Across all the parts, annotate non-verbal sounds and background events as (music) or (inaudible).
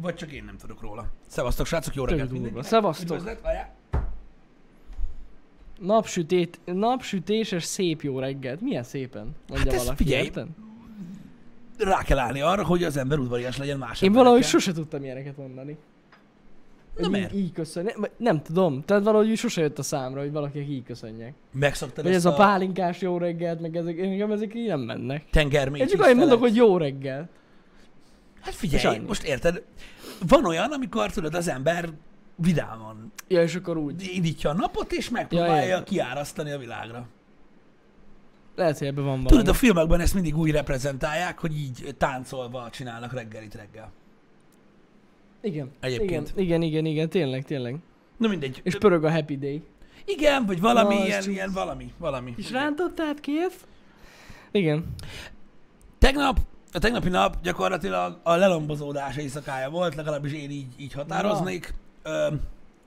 vagy csak én nem tudok róla. Szevasztok, srácok, jó reggelt mindenkinek. Szevasztok. Üdvözlet, várjál. Napsütét, napsütéses szép jó reggelt. Milyen szépen? Mondja Hát valaki, figyelj, érted? Rá kell állni arra, hogy az ember udvarias legyen más Én valahogy sose tudtam ilyeneket mondani. Na Hogy miért? így, így köszönni. Nem, tudom. Tehát valahogy sose jött a számra, hogy valakinek így köszönjek. Megszoktad Vagy ez a pálinkás jó reggelt, meg ezek, engem ezek így nem mennek. tengermély Én csak annyit mondok, hogy jó reggel. Hát figyelj, annyi. most érted, van olyan, amikor tudod, az ember vidáman Ja, és akkor úgy. indítja a napot, és megpróbálja ja. kiárasztani a világra. Lehet, hogy ebben van valami. Tudod, a filmekben ezt mindig úgy reprezentálják, hogy így táncolva csinálnak reggelit reggel. Igen. Egyébként. Igen, igen, igen, igen, tényleg, tényleg. Na mindegy. És pörög a happy day. Igen, vagy valami Na, ilyen, csak- ilyen valami, valami. És rántottát kép? Igen. Tegnap, a tegnapi nap gyakorlatilag a lelombozódás éjszakája volt, legalábbis én így, így határoznék. Ö,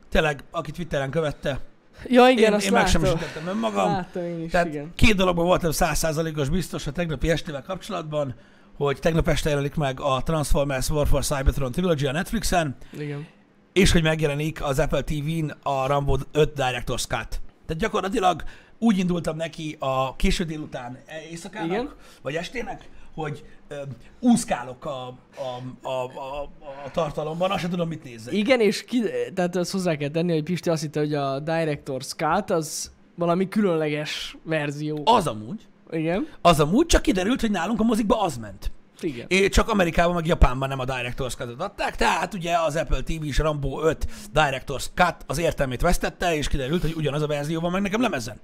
tényleg, aki Twitteren követte, Ja, igen, én, azt én láttam. megsemmisítettem önmagam. Láttam én is, Tehát igen. két dologban voltam százszázalékos biztos a tegnapi estével kapcsolatban, hogy tegnap este jelenik meg a Transformers War for Cybertron Trilogy a Netflixen, Igen. és hogy megjelenik az Apple TV-n a Rambo 5 Director's Cut. Tehát gyakorlatilag úgy indultam neki a késő délután éjszakának, Igen. vagy estének, hogy ö, úszkálok a, a, a, a, a tartalomban, azt sem tudom, mit nézzek. Igen, és ki, tehát azt hozzá kell tenni, hogy Pisti azt hitte, hogy a Director's Cut az valami különleges verzió. Az amúgy, Igen. az amúgy, csak kiderült, hogy nálunk a mozikba az ment. Igen. É, csak Amerikában, meg Japánban nem a Director's Cut-ot adták, tehát ugye az Apple TV és Rambo 5 Director's Cut az értelmét vesztette, és kiderült, hogy ugyanaz a verzió van meg nekem lemezen.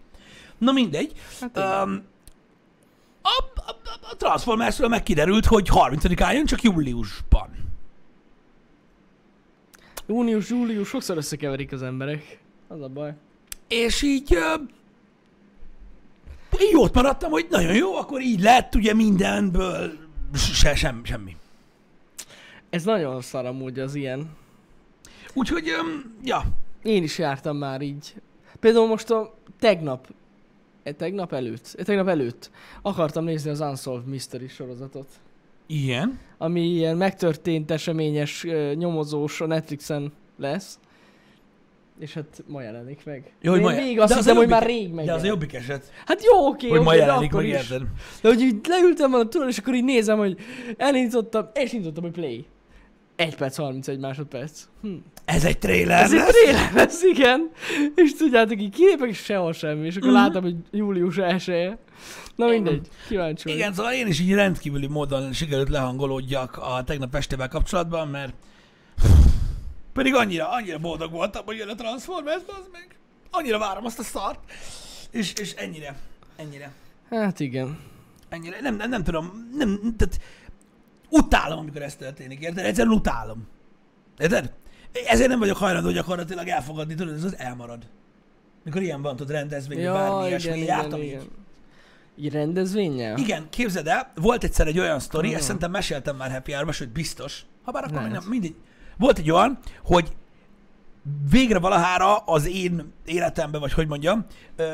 Na mindegy. Hát. Um, a, a, a- Transformersről meg kiderült, hogy 30-án jön, csak júliusban. Június, július, sokszor összekeverik az emberek. Az a baj. És így, uh, így ott maradtam, hogy nagyon jó, akkor így lett, ugye mindenből se, sem, semmi. Ez nagyon szar amúgy az ilyen. Úgyhogy, um, ja, Én is jártam már így. Például most a tegnap, tegnap előtt, e, tegnap előtt akartam nézni az Unsolved Mystery sorozatot. ilyen. Ami ilyen megtörtént eseményes, ö, nyomozós a Netflixen lesz. És hát ma jelenik meg. Jó, hogy ma- még azt hittem, hogy már rég meg. De az jobbik eset, Hát jó, oké, hogy ma oké, de jelenik meg, is. De hogy így leültem volna, tudod, és akkor így nézem, hogy elindítottam, és indítottam, hogy play. 1 perc, 31 másodperc. Hm. Ez egy trailer Ez egy lesz? trailer lesz, igen. És tudjátok, így kilépek, és sehol semmi. És akkor Mhm. látom, hogy július 1 Na mindegy, kíváncsi vagyok. Igen, szóval én is így rendkívüli módon sikerült lehangolódjak a tegnap estével kapcsolatban, mert pedig annyira, annyira boldog voltam, hogy jön a Transformers, az meg. Annyira várom azt a szart. És, és ennyire, ennyire, Hát igen. ennyire. Nem, nem, nem tudom, nem, tehát utálom, amikor ez történik, érted? Egyszerűen utálom. Érted? Ezért nem vagyok hajlandó gyakorlatilag elfogadni, tudod, ez az elmarad. Mikor ilyen van, tudod, rendezvény, ja, bármi ilyesmi, igen, jártam igen, így. Így rendezvényel? Igen, képzeld el, volt egyszer egy olyan sztori, Ah. ezt szerintem meséltem már Happy hour sőt biztos, ha bár akkor nem, mindegy. Volt egy olyan, hogy végre valahára az én életemben, vagy hogy mondjam,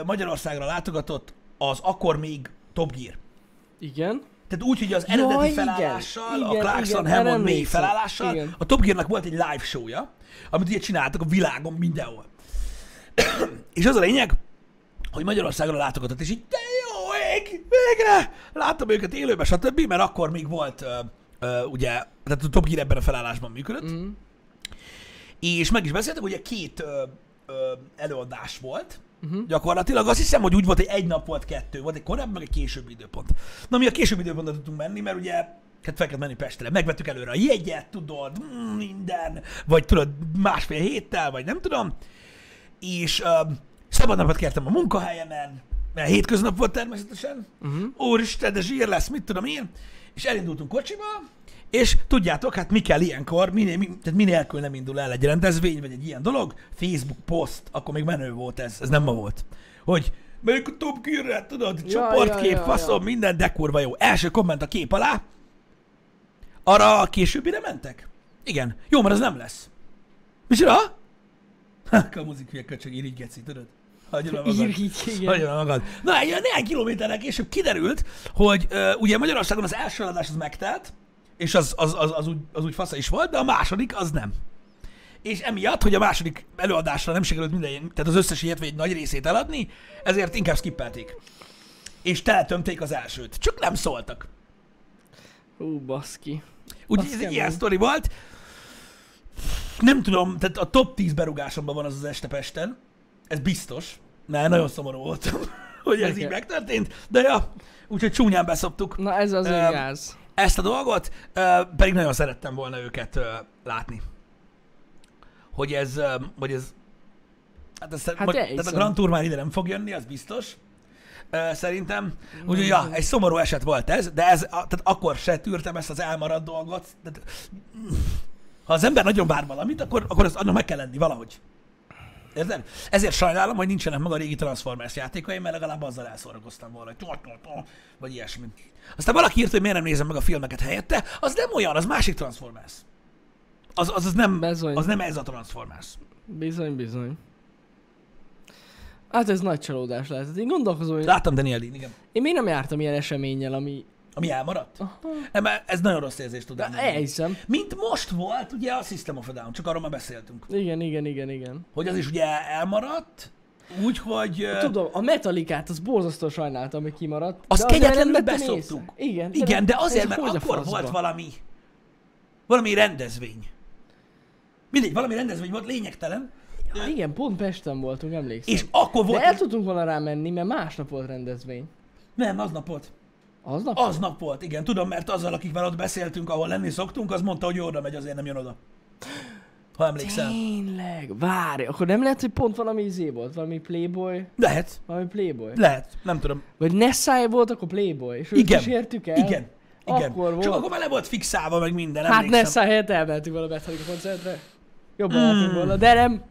Magyarországra látogatott az akkor még Top Gear. Igen. Tehát úgy, hogy az Jaj, eredeti igen, felállással, a igen, Clarkson igen, Hammond emlékszem. felállással, Igen. a Top Gearnak volt egy live showja, amit ugye csináltak a világon mindenhol. (clears throat) és az a lényeg, hogy Magyarországra látogatott, és így, de jó ég, végre! Láttam őket élőben, stb., mert akkor még volt, ö, ö, ugye, tehát a Top Gear ebben a felállásban működött, Mm. és meg is beszéltek, ugye két ö, ö, előadás volt, Uh-huh. gyakorlatilag. Azt hiszem, hogy úgy volt, hogy egy nap volt kettő, volt egy korábbi, meg egy későbbi időpont. Na, mi a későbbi időpontra tudtunk menni, mert ugye hát fel kellett menni Pestre. Megvettük előre a jegyet, tudod, mm, minden, vagy tudod, másfél héttel, vagy nem tudom. És uh, szabadnapot kértem a munkahelyemen, mert hétköznap volt természetesen. Uh-huh. Úristen, de zsír lesz, mit tudom én. És elindultunk kocsival, és tudjátok, hát mi kell ilyenkor, minél, mi, tehát minélkül nem indul el egy rendezvény, vagy egy ilyen dolog, Facebook poszt, akkor még menő volt ez, ez nem ma volt. Hogy melyik a Top Gear-re, tudod, Ja, csoportkép, ja, ja, faszom, ja. minden, de kurva jó. Első komment a kép alá, arra a későbbire mentek? Igen. Jó, mert az nem lesz. Micsoda? (laughs) Ha, kamuzik hülye köcsög, irigy geci, tudod? Hagyjon a magad. Írj, igen. Hagyjon a magad. Na, egy néhány kilométerrel később kiderült, hogy uh, ugye Magyarországon az első eladás az megtelt, és az, az, az, az, úgy, az úgy fasza is volt, de a második az nem. És emiatt, hogy a második előadásra nem sikerült minden, tehát az összes ilyet, vagy egy nagy részét eladni, ezért inkább skippelték. És teletömték az elsőt. Csak nem szóltak. Hú, baszki. Úgyhogy ez egy ilyen sztori volt. Nem tudom, tehát a top 10 berugásomban van az az este Pesten. Ez biztos. Mert nagyon szomorú voltam, (laughs) hogy ez így Igen. megtörtént. De ja, úgyhogy csúnyán beszoptuk Na ez az Öm, gáz. Ezt a dolgot, pedig nagyon szerettem volna őket látni. Hogy ez, hogy ez, hát, ez hát hogy, tehát a. Grand Tour már ide nem fog jönni, az biztos. Szerintem. Úgyhogy ja, egy szomorú eset volt ez, de ez, tehát akkor se tűrtem ezt az elmaradt dolgot. Tehát, ha az ember nagyon vár valamit, akkor, akkor az, annak meg kell lenni valahogy. Érted? Ezért sajnálom, hogy nincsenek meg a régi Transformers játékaim, mert legalább azzal elszórakoztam volna, hogy vagy ilyesmi. Aztán valaki írt, hogy miért nem nézem meg a filmeket helyette. Az nem olyan, az másik Transformers. Az, az, az, nem, Bezony. az nem ez a Transformers. Bizony, bizony. Hát ez nagy csalódás lehet. Én gondolkozom, hogy Láttam Daniel Dean, igen. én még nem jártam ilyen eseménnyel, ami... Ami elmaradt. Nem, ez nagyon rossz érzés tud De lenni. elhiszem. Mint most volt ugye a System of a Down, csak arról már beszéltünk. Igen, igen, igen, igen. Hogy az is ugye elmaradt, úgy, hogy... ö, Tudom, a metalikát az borzasztó sajnáltam, hogy kimaradt. Azt de kegyetlenül vettem beszoptuk. észre. Igen, Igen, de azért, mert akkor volt valami, valami rendezvény. Mindegy, valami rendezvény volt, lényegtelen. Ja, igen, pont Pesten voltunk, emlékszem. És akkor volt... De el tudtunk volna rá menni, mert másnap volt rendezvény. Nem, aznap volt. Aznap? Aznap volt, igen. Tudom, mert azzal, akikvel ott beszéltünk, ahol lenni szoktunk, az mondta, hogy oda megy, azért nem jön oda. Ha emlékszel. Tényleg, várj, akkor nem lehet, hogy pont valami izé volt, valami Playboy, Lehet, valami Playboy. lehet, nem tudom. Vagy Nessai volt, akkor Playboy, és Igen, értük el. igen, igen. Akkor volt. Csak akkor már le volt fixálva, meg minden, Hát. Nessai helyett elmentünk volna Metallica koncertre. Jobban mm. lehetünk volna, de nem.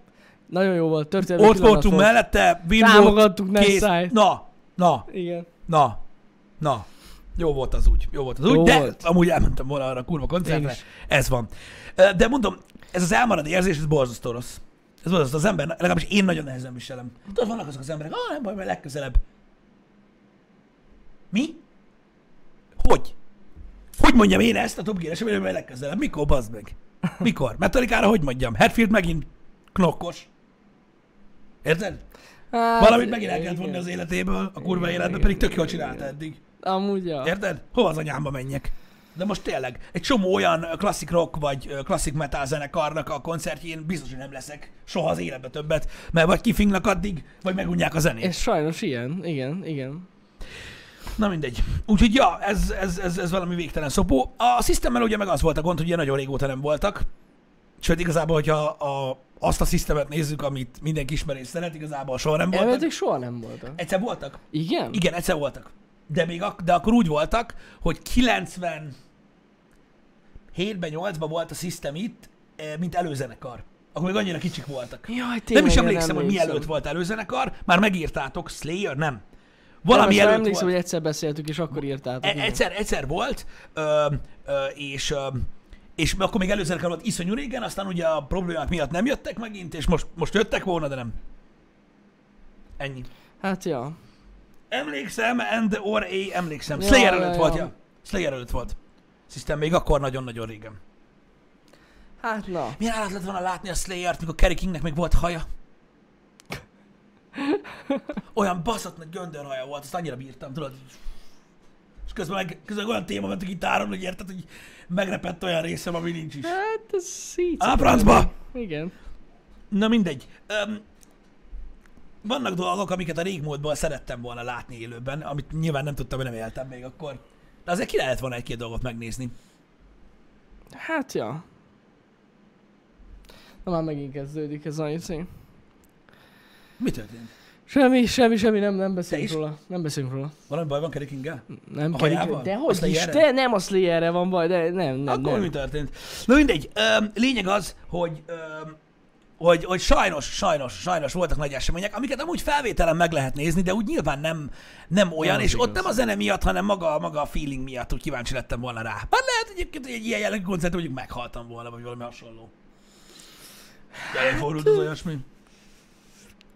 Nagyon jó volt, történelmi Ott voltunk volt. mellette, Támogattuk. Nessai. Na, na, Igen. na, na. Jó volt az úgy, jó volt az úgy, Jó de volt. amúgy elmentem volna arra a kurva koncertre. Ez van. De mondom, ez az elmarad érzés, ez borzasztó rossz. Ez borzasztó. Az ember, legalábbis én nagyon nehezen viselem. Tudod, vannak azok az emberek, ah, nem baj, majd legközelebb. Mi? Hogy? Hogy mondjam én ezt a Top Gear eseményre, majd legközelebb? Mikor, bazd meg? Mikor? Metallica-ra hogy mondjam? Hetfield megint knokkos. Érted? Hát, Valamit megint el kellett vonni az életéből, a kurva életbe, pedig tök jól csinálta eddig. Amúgy, ja. Érted? Hova az anyámba menjek? De most tényleg, egy csomó olyan klasszik rock vagy klasszik metal zenekarnak a koncertjén biztos, hogy nem leszek soha az életbe többet, mert vagy kifingnak addig, vagy megunják a zenét. Ez sajnos ilyen, igen, igen. Na mindegy. Úgyhogy ja, ez, ez, ez, ez valami végtelen szopó. A Systemmel ugye meg az volt a gond, hogy ugye nagyon régóta nem voltak. Sőt, igazából, hogyha a, azt a Systemet nézzük, amit mindenki ismer és szeret, igazából soha nem voltak. Elméletileg soha nem voltak. Egyszer voltak? Igen? Igen, egyszer voltak. De még ak- de akkor úgy voltak, hogy 90 7-ben, 8-ban volt a System itt, eh, mint előzenekar. Akkor még annyira kicsik voltak. Jaj, nem tényleg, is én emlékszem, hogy emlékszem. mielőtt volt előzenekar. Már megírtátok, Slayer, nem. Valami nem, előtt emlékszem, volt. hogy egyszer beszéltük, és akkor írtátok. E- egyszer, egyszer volt, ö, ö, és, ö, és akkor még előzenekar volt iszonyú régen, aztán ugye a problémák miatt nem jöttek megint, és most, most jöttek volna, de nem. Ennyi. Hát ja. Emlékszem, and or A, emlékszem. Ja, Slayer ja, előtt ja. volt, ja. Slayer előtt volt. System még akkor nagyon-nagyon régen. Hát na. Milyen állat lett volna látni a Slayer-t, mikor Kerry Kingnek még volt haja? Olyan baszott nagy göndörhaja volt, azt annyira bírtam, tudod? És közben meg közben olyan téma ment a gitáron, hogy érted, hogy megrepett olyan részem, ami nincs is. Hát ez szíc. Á, francba! Igen. Na mindegy. Öm, vannak dolgok, amiket a régmúltból szerettem volna látni élőben, amit nyilván nem tudtam, hogy nem éltem még akkor. De azért ki lehet volna egy-két dolgot megnézni. Hát ja. Na már megint kezdődik ez a izé. Mi történt? Semmi, semmi, semmi, nem, nem beszélünk róla. Nem beszélünk róla. Valami baj van Kerry Kinggel? Nem A hajával? De hogy is, te nem a Slayerre van baj, de nem, nem, Akkor nem. mi történt? Na mindegy, öm, lényeg az, hogy, öm, hogy, hogy sajnos, sajnos, sajnos voltak nagy események, amiket amúgy felvételen meg lehet nézni, de úgy nyilván nem, nem olyan, Az és igaz. ott nem a zene miatt, hanem maga, maga a feeling miatt úgy kíváncsi lettem volna rá. Hát lehet egyébként, hogy egy ilyen jellegű koncerten mondjuk meghaltam volna, vagy valami hasonló. De előfordult az olyasmi.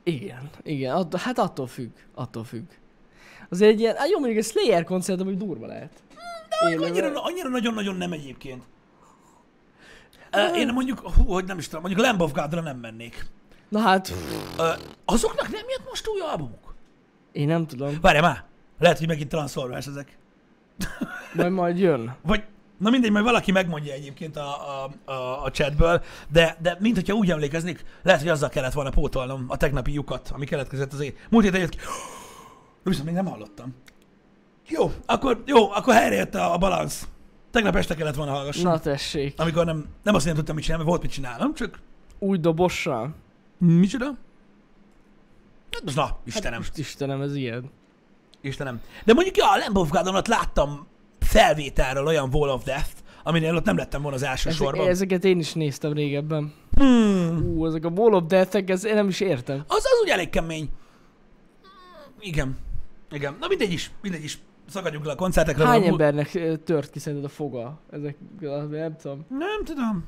Igen, igen, att- hát attól függ, attól függ. Azért egy ilyen, hát jó, mondjuk egy Slayer koncert, ami durva lehet. Élőben. Annyira, annyira nagyon-nagyon nem egyébként. Én mondjuk, hú, hogy nem is tudom, mondjuk Lamb of God-ra nem mennék. Na hát, azoknak nem jött most új albumuk? én nem tudom. Várj már, lehet, hogy megint Transformers ezek. Majd majd jön. Vagy, na mindegy, majd valaki megmondja egyébként a, a, a, a chatből, de, de mint hogyha úgy emlékeznék, lehet, hogy azzal kellett volna pótolnom a tegnapi lyukat, ami keletkezett az én. Múlt héten jött ki. Viszont még nem hallottam. Jó, akkor, jó, akkor helyre jött a, a balansz. Tegnap este kellett volna hallgassam. Na tessék. Amikor nem, nem azt nem tudtam mit csinálni, mert volt mit csinálnom, csak Új dobossal. micsoda? Hát most na, Istenem, Most Istenem, ez ilyen. Istenem. De mondjuk, ja, a Lamb of God-on láttam felvételről olyan Wall of Death, aminél ott nem lettem volna az első Ezek, sorban. ezeket én is néztem régebben. Hmm. Ú, ezek a Wall of Death-ek, ez én nem is értem. Az, az úgy elég kemény. Igen. Igen. Na mindegy is, mindegy is. Szakadjunk le a koncertekre. Hány embernek tört ki szerinted a foga? Ezek, nem tudom. Nem tudom.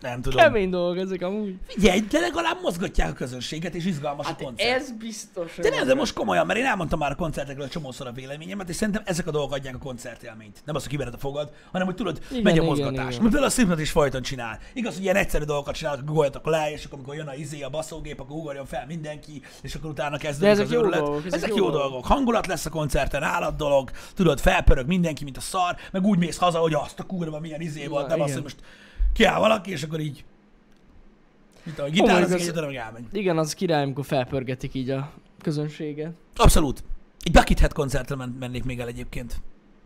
Nem tudom. Kemény dolgok ezek amúgy. Figyelj, de legalább mozgatják a közönséget, és izgalmas a koncert. Hát ez biztos. De nem, de most komolyan, mert én elmondtam már a koncertekről csomószor a véleményemet, és szerintem ezek a dolgok adják a koncertélményt. Nem az, hogy kivered a fogad, hanem hogy tudod, Igen, megy a mozgatás. Mert például a Slipknot is folyton csinál. Igaz, hogy ilyen egyszerű dolgokat csinálnak, guggoljatok le, és akkor amikor jön a izé, a baszógép, akkor ugorjon fel mindenki, és akkor utána kezdődik ezek az jó dolgok, ezek ezek jó jó dolgok. dolgok. Hangulat lesz a koncerten, állat dolog, tudod, felpörög mindenki, mint a szar, meg úgy mész haza, hogy azt a kurva milyen izé volt, nem azt, hogy most kiáll valaki, és akkor így ahogy Komolyan, gitározik, és utána meg elmegy. Igen, az király, amikor felpörgetik így a közönséget. Abszolút. Egy Buckethead koncertre men- mennék még el egyébként.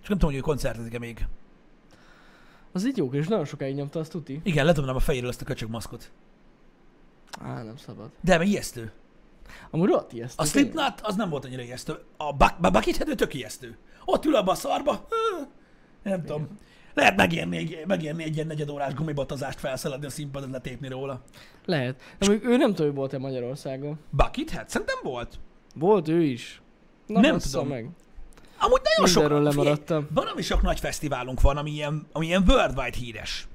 Csak nem tudom, hogy ő koncertezik-e még. Az így jó, és nagyon sokáig nyomta, azt tuti. Igen, ledobnám a fejéről ezt a köcsög maszkot. Á, nem szabad. De mert ijesztő. Amúgy rohadt ijesztő. A Slipknot az nem volt annyira ijesztő. A Buck- a Buckethead tök ijesztő. Ott ül abba a szarba. Nem tudom. Lehet megérni egy, megérni egy ilyen negyedórás gumibatozást felszaladni a színpadot, letépni róla. Lehet. De mondjuk ő nem tudom, hogy volt-e Magyarországon. Buckethead? Szerintem volt. Volt ő is. Na, Nem tudom. meg. Amúgy nagyon sok... Mindenről figyelj, lemaradtam. Valami sok nagy fesztiválunk van, ami ilyen, ami ilyen worldwide híres.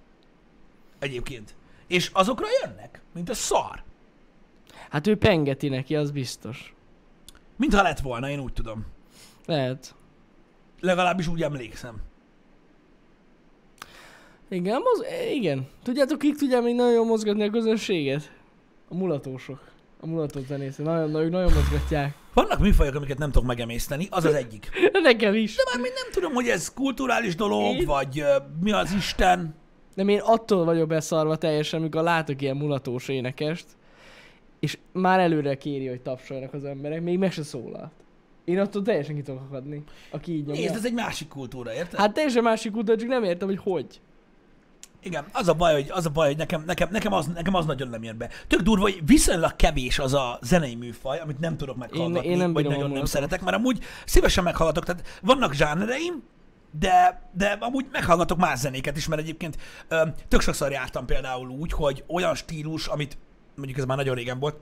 Egyébként. És azokra jönnek, mint a szar. Hát ő pengeti neki, az biztos. Mintha lett volna, én úgy tudom. Lehet. Legalábbis úgy emlékszem. Igen, moz- igen. Tudjátok, kik tudják még nagyon mozgatni a közönséget? A mulatósok. A mulató zenészek. Nagyon, nagyon, nagyon mozgatják. Vannak műfajok, amiket nem tudok megemészteni, az az egyik. (laughs) Nekem is. De már még nem tudom, hogy ez kulturális dolog, Én- vagy ö, mi az Isten. Nem én attól vagyok beszarva teljesen, amikor látok ilyen mulatós énekest, és már előre kéri, hogy tapsoljanak az emberek, még meg se szólalt. Én attól teljesen ki tudok akadni, aki így nyomja. Nézd, ez egy másik kultúra, érted? Hát teljesen másik út, csak nem értem, hogy hogy. Igen, az a baj, hogy, az a baj, hogy nekem, nekem, nekem, az, nekem az nagyon nem jön be. Tök durva, hogy viszonylag kevés az a zenei műfaj, amit nem tudok meghallgatni, Én- én nem vagy nagyon nem szeretek, mert amúgy szívesen meghallgatok, tehát vannak zsánereim, de, de amúgy meghallgatok más zenéket is, mert egyébként ö, tök sokszor jártam például úgy, hogy olyan stílus, amit mondjuk ez már nagyon régen volt,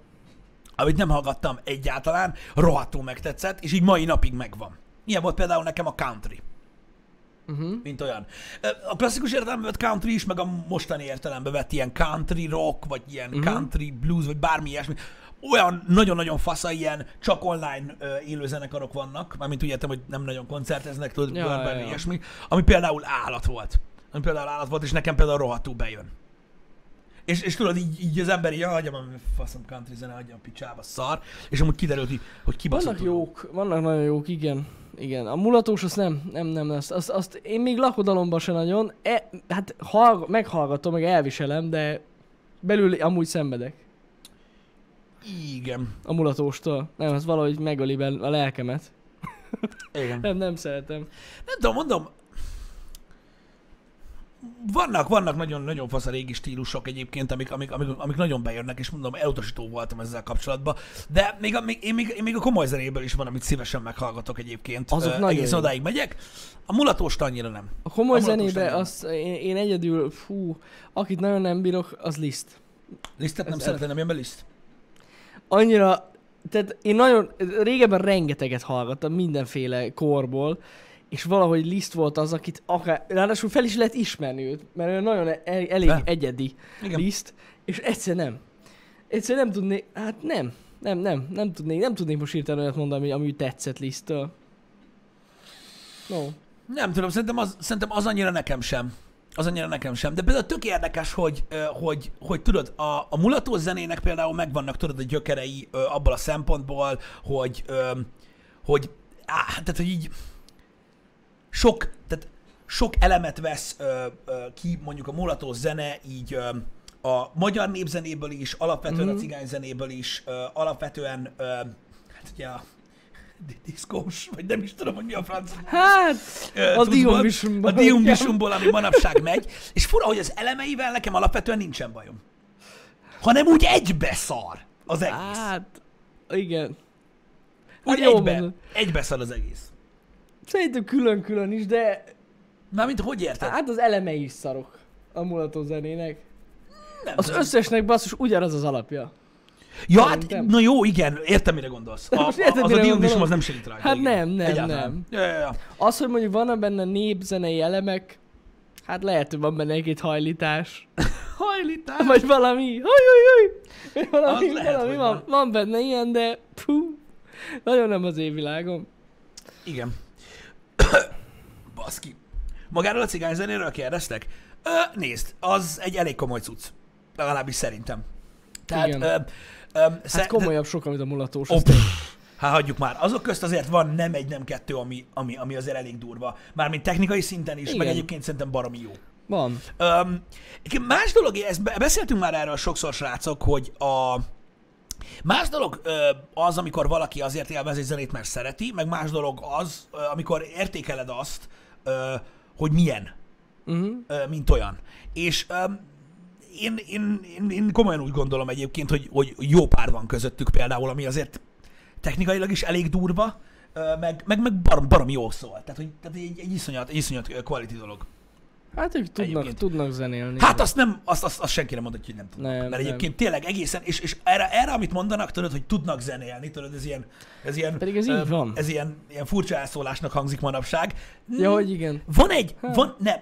amit nem hallgattam egyáltalán, rohadtul megtetszett, és így mai napig megvan. Ilyen volt például nekem a country Uh-huh. mint olyan. A klasszikus értelemben vett country is, meg a mostani értelemben vett ilyen country rock, vagy ilyen uh-huh. country blues, vagy bármi ilyesmi. Olyan nagyon-nagyon fasza, ilyen csak online ö, élő zenekarok vannak, mármint úgy értem, hogy nem nagyon koncerteznek, tudod, Ja, bármi ja. ilyesmi, ami például állat volt. Ami például állat volt, és nekem például rohadtul bejön. És, és tudod, így, így az ember így, ja, hagyjam, faszom country zene, hagyjam picsába, szar. És amúgy kiderült, hogy, hogy kibaszott. Vannak jók, vannak nagyon jók, igen. Igen, a mulatós azt nem, nem, nem, azt, azt, azt én még lakodalomban se nagyon, e, hát hallg, meghallgatom, meg elviselem, de belül amúgy szenvedek Igen. a mulatóstól. Nem, az valahogy megöli a lelkemet. Igen. (laughs) Nem, nem szeretem. Nem tudom, mondom, vannak, vannak nagyon, nagyon fasz a régi stílusok egyébként, amik, amik, amik, amik nagyon bejönnek, és mondom, elutasító voltam ezzel kapcsolatban. De még a, még, én, még, én még a komoly zenéből is van, amit szívesen meghallgatok egyébként. Azok Ö, nagyon Egészen jók. odáig megyek. A mulatóst annyira nem. A komoly A zenébe azt én, én egyedül, fú, akit nagyon nem bírok, az Liszt. Lisztet nem szeretem, nem jön be liszt? Annyira, tehát én nagyon, régebben rengeteget hallgattam mindenféle korból, és valahogy Liszt volt az, akit akár, ráadásul fel is lehet ismerni őt, mert ő nagyon el, elég Fel. egyedi Igen. Liszt, és egyszer nem. Egyszer nem tudnék, hát nem, nem, nem, nem tudnék, nem tudnék most hirtelen olyat mondani, ami, ami tetszett Lisztől. No. Nem tudom, szerintem az, szerintem az annyira nekem sem. Az annyira nekem sem. De például tök érdekes, hogy, hogy, hogy tudod, a, a mulató zenének például megvannak, tudod, a gyökerei abból a szempontból, hogy, hogy, á, tehát, hogy így sok, tehát sok elemet vesz ö, ö, ki mondjuk a mulató zene így ö, a magyar népzenéből is, alapvetően mm-hmm. a cigányzenéből is, ö, alapvetően ö, hát ugye a di- diszkós, vagy nem is tudom, hogy mi a francia. Hát, Ö, a dióvisumból. A diumvisumból, ami manapság megy. És fura, hogy az elemeivel nekem alapvetően nincsen bajom. Hanem úgy egybe szar az egész. Hát, igen. úgy hát egybe, mondod. egybe szar az egész. Szerintem külön-külön is, de Mármint hogy érted? hát az elemei is szarok a mulató zenének. nem Az tudom. összesnek basszus ugyanaz az alapja. Ja, hát, na jó, igen, értem, mire gondolsz. A, (laughs) Most a, érted, az a gondolok? az nem segít rajta. Hát igen. nem, nem, Egyáltalán. nem. Ja, ja, ja. Az, hogy mondjuk vannak benne népzenei elemek, hát lehet, hogy van benne egy-két hajlítás. (laughs) Hajlítás. Vagy valami, haj, haj, haj. Valami, Az lehet, valami van, van. van benne ilyen, de pú, nagyon nem az évvilágom. Igen. Baszki. Magáról a cigányzenéről kérdeztek? Ö, nézd, az egy elég komoly cucc. Legalábbis szerintem. Tehát, Igen. ö, ö, Hát komolyabb sokkal, mint a mulatós. Pff, hát hagyjuk már. Azok közt azért van nem egy, nem kettő, ami, ami, ami azért elég durva. Mármint technikai szinten is, Igen. meg egyébként szerintem baromi jó. Van. Um, más dolog, ezt be- beszéltünk már erről sokszor, srácok, hogy a más dolog az, amikor valaki azért élvez egy zenét, mert szereti, meg más dolog az, amikor értékeled azt, hogy milyen, Uh-huh. mint olyan. És én, én, én, én komolyan úgy gondolom egyébként, hogy, hogy jó pár van közöttük például, ami azért technikailag is elég durva, meg, meg, meg barom, barom jó szól. Tehát, hogy, tehát egy, egy iszonyat, egy iszonyat quality dolog. Hát ők tudnak, Egyébként. tudnak zenélni. Hát azt nem, azt, azt, azt senki nem mondja, hogy nem tudnak. Nem, Mert nem. egyébként tényleg egészen, és, és erre, erre, amit mondanak, tudod, hogy tudnak zenélni, tudod, ez ilyen, ez ilyen, Pedig ez ö, így van. ez ilyen, ilyen furcsa elszólásnak hangzik manapság. Ja, hogy igen. Van egy, Hát. van, nem,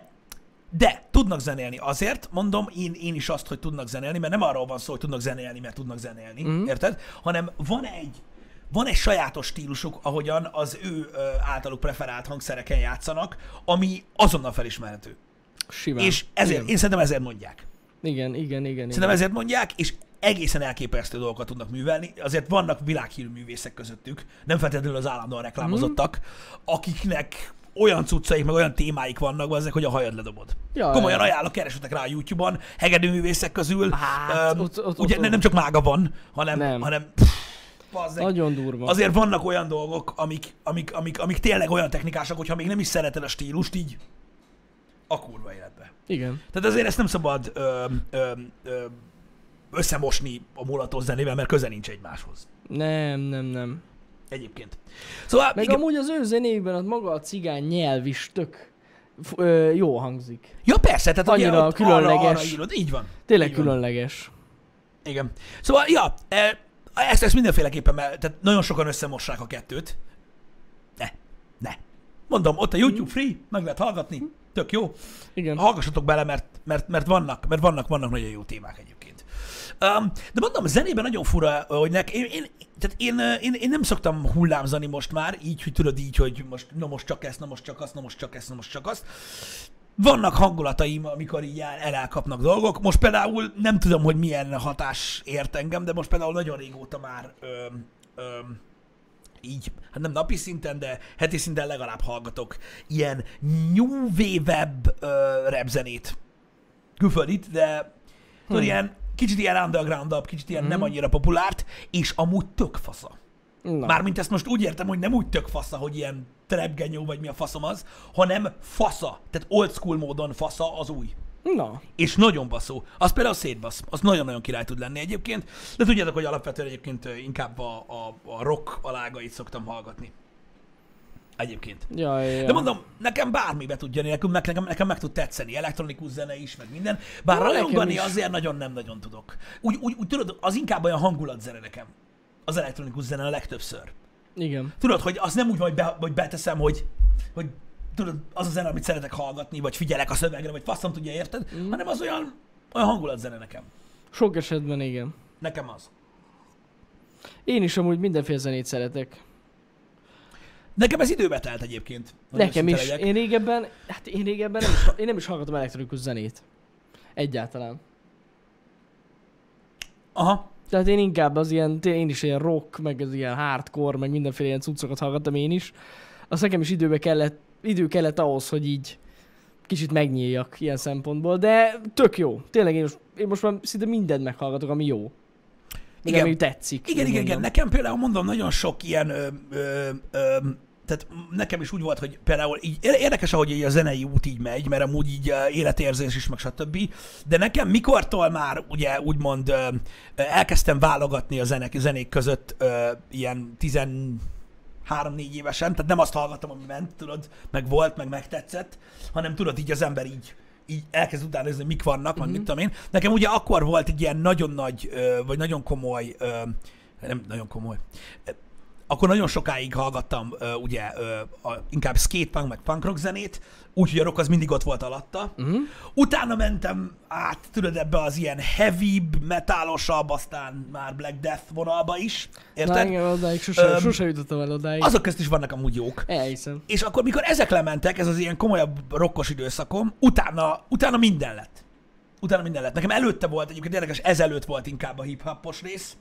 de tudnak zenélni. Azért mondom én, én is azt, hogy tudnak zenélni, mert nem arról van szó, hogy tudnak zenélni, mert tudnak zenélni, Mhm. érted? Hanem van egy, van egy sajátos stílusuk, ahogyan az ő általuk preferált hangszereken játszanak, ami azonnal felismerhető. Simán. És ezért, Igen, én szerintem ezért mondják. igen, igen, igen. igen. Szerintem ezért mondják, és egészen elképesztő dolgokat tudnak művelni. Azért vannak világhírű művészek közöttük, nem feltétlenül az állandóan reklámozottak, akiknek olyan cuccaik, meg olyan témáik vannak, azok, hogy a hajad ledobod. Ja, Komolyan ja. ajánlok, keresetek rá a YouTube-on, hegedű művészek közül. Hát, Öm, ott- ott- ugye ott- ne- nem csak mága van, hanem, Nem. hanem pff. Nagyon durva. azért vannak olyan dolgok, amik, amik, amik, amik tényleg olyan technikásak, hogyha még nem is szereted a stílust, így a kurva életbe. Igen. Tehát azért ezt nem szabad ö, ö, ö, összemosni a mulató zenével, mert köze nincs egymáshoz. Nem, nem, nem. Egyébként. Szóval, Meg igen, amúgy az ő zenékben az maga a cigány nyelv is tök ö, jó hangzik. ja persze, tehát annyira ott különleges. Arra, arra írod. Így van. Tényleg Így van. különleges. Igen. Szóval, ja, e, ezt, ezt mindenféleképpen, mert tehát nagyon sokan összemossák a kettőt. Ne, ne. Mondom, ott a YouTube free, meg lehet hallgatni, tök jó. Igen. Hallgassatok bele, mert, mert, mert, vannak, mert vannak, vannak nagyon jó témák egyébként. Um, de mondom, a zenében nagyon fura, hogy nek, én, én, tehát én, én, én, nem szoktam hullámzani most már, így, hogy tudod így, hogy most, na most csak ezt, na most csak azt, na most csak ezt, na most csak azt. Vannak hangulataim, amikor így el, el elkapnak dolgok. Most például nem tudom, hogy milyen hatás ért engem, de most például nagyon régóta már öm, öm, így, hát nem napi szinten, de heti szinten legalább hallgatok ilyen new wave-ebb ö, rapzenét. Külföldit, de tudod, ilyen, kicsit ilyen underground kicsit ilyen nem annyira populárt, és amúgy tök fasza. Na. Mármint ezt most úgy értem, hogy nem úgy tök fasza, hogy ilyen trapgenyó, vagy mi a faszom az, hanem fasza. Tehát old school módon fasza az új. Na. És nagyon baszó. Az például szétbasz. Az nagyon-nagyon király tud lenni egyébként. De tudjátok, hogy alapvetően egyébként inkább a, a, a rock alágait szoktam hallgatni. Egyébként. Ja, ja. De mondom, nekem bármi be tud jönni, nekem, nekem, nekem meg tud tetszeni, elektronikus zene is, meg minden. Bár nekem rajongani azért nagyon nem nagyon tudok. Úgy, úgy, úgy tudod, az inkább olyan hangulatzene nekem. Az elektronikus zene a legtöbbször. Igen. Tudod, hogy az nem úgy van, hogy, be, hogy beteszem, hogy, hogy tudod, az a zene, amit szeretek hallgatni, vagy figyelek a szövegre, vagy faszom tudja, érted? Mm. Hanem az olyan, olyan hangulatzene nekem. Sok esetben igen. Nekem az. Én is amúgy mindenféle zenét szeretek. Nekem ez időbe telt egyébként. Nekem is. legyek. Én régebben, hát én régebben nem is, én nem is hallgatom elektronikus zenét. Egyáltalán. Aha. Tehát én inkább az ilyen, én is ilyen rock, meg az ilyen hardcore, meg mindenféle ilyen cuccokat hallgattam én is. Az nekem is időbe kellett, idő kellett ahhoz, hogy így kicsit megnyíljak ilyen szempontból, de tök jó. Tényleg én most, én most már szinte mindent meghallgatok, ami jó. Meg Igen. ami tetszik. Igen, igen, igen. Nekem például mondom, nagyon sok ilyen, ö, ö, ö, tehát nekem is úgy volt, hogy például így ér- érdekes, ahogy így a zenei út így megy, mert amúgy így életérzés is, meg stb. De nekem mikortól már ugye úgymond elkezdtem válogatni a zenek, zenék között ilyen 13 négy évesen, tehát nem azt hallgattam, ami ment, tudod, meg volt, meg megtetszett, hanem tudod, így az ember így így elkezd utána nézni, mik vannak, meg mit tudom én. Nekem ugye akkor volt egy ilyen nagyon nagy, vagy nagyon komoly, nem nagyon komoly, akkor nagyon sokáig hallgattam ö, ugye ö, a, inkább skatepunk, meg punk rock zenét, úgyhogy a rock az mindig ott volt alatta. Uh-huh. Utána mentem át, tudod, ebbe az ilyen heavy, metálosabb, aztán már Black Death vonalba is, Na, érted? engem odáig sose, Öm, sose jutottam el odáig. Azok közt is vannak amúgy jók. Elhiszem. És akkor, mikor ezek lementek, ez az ilyen komolyabb rokkos időszakom, utána, utána minden lett. Utána minden lett. Nekem előtte volt, egyébként érdekes, ezelőtt volt inkább a hip-hopos rész.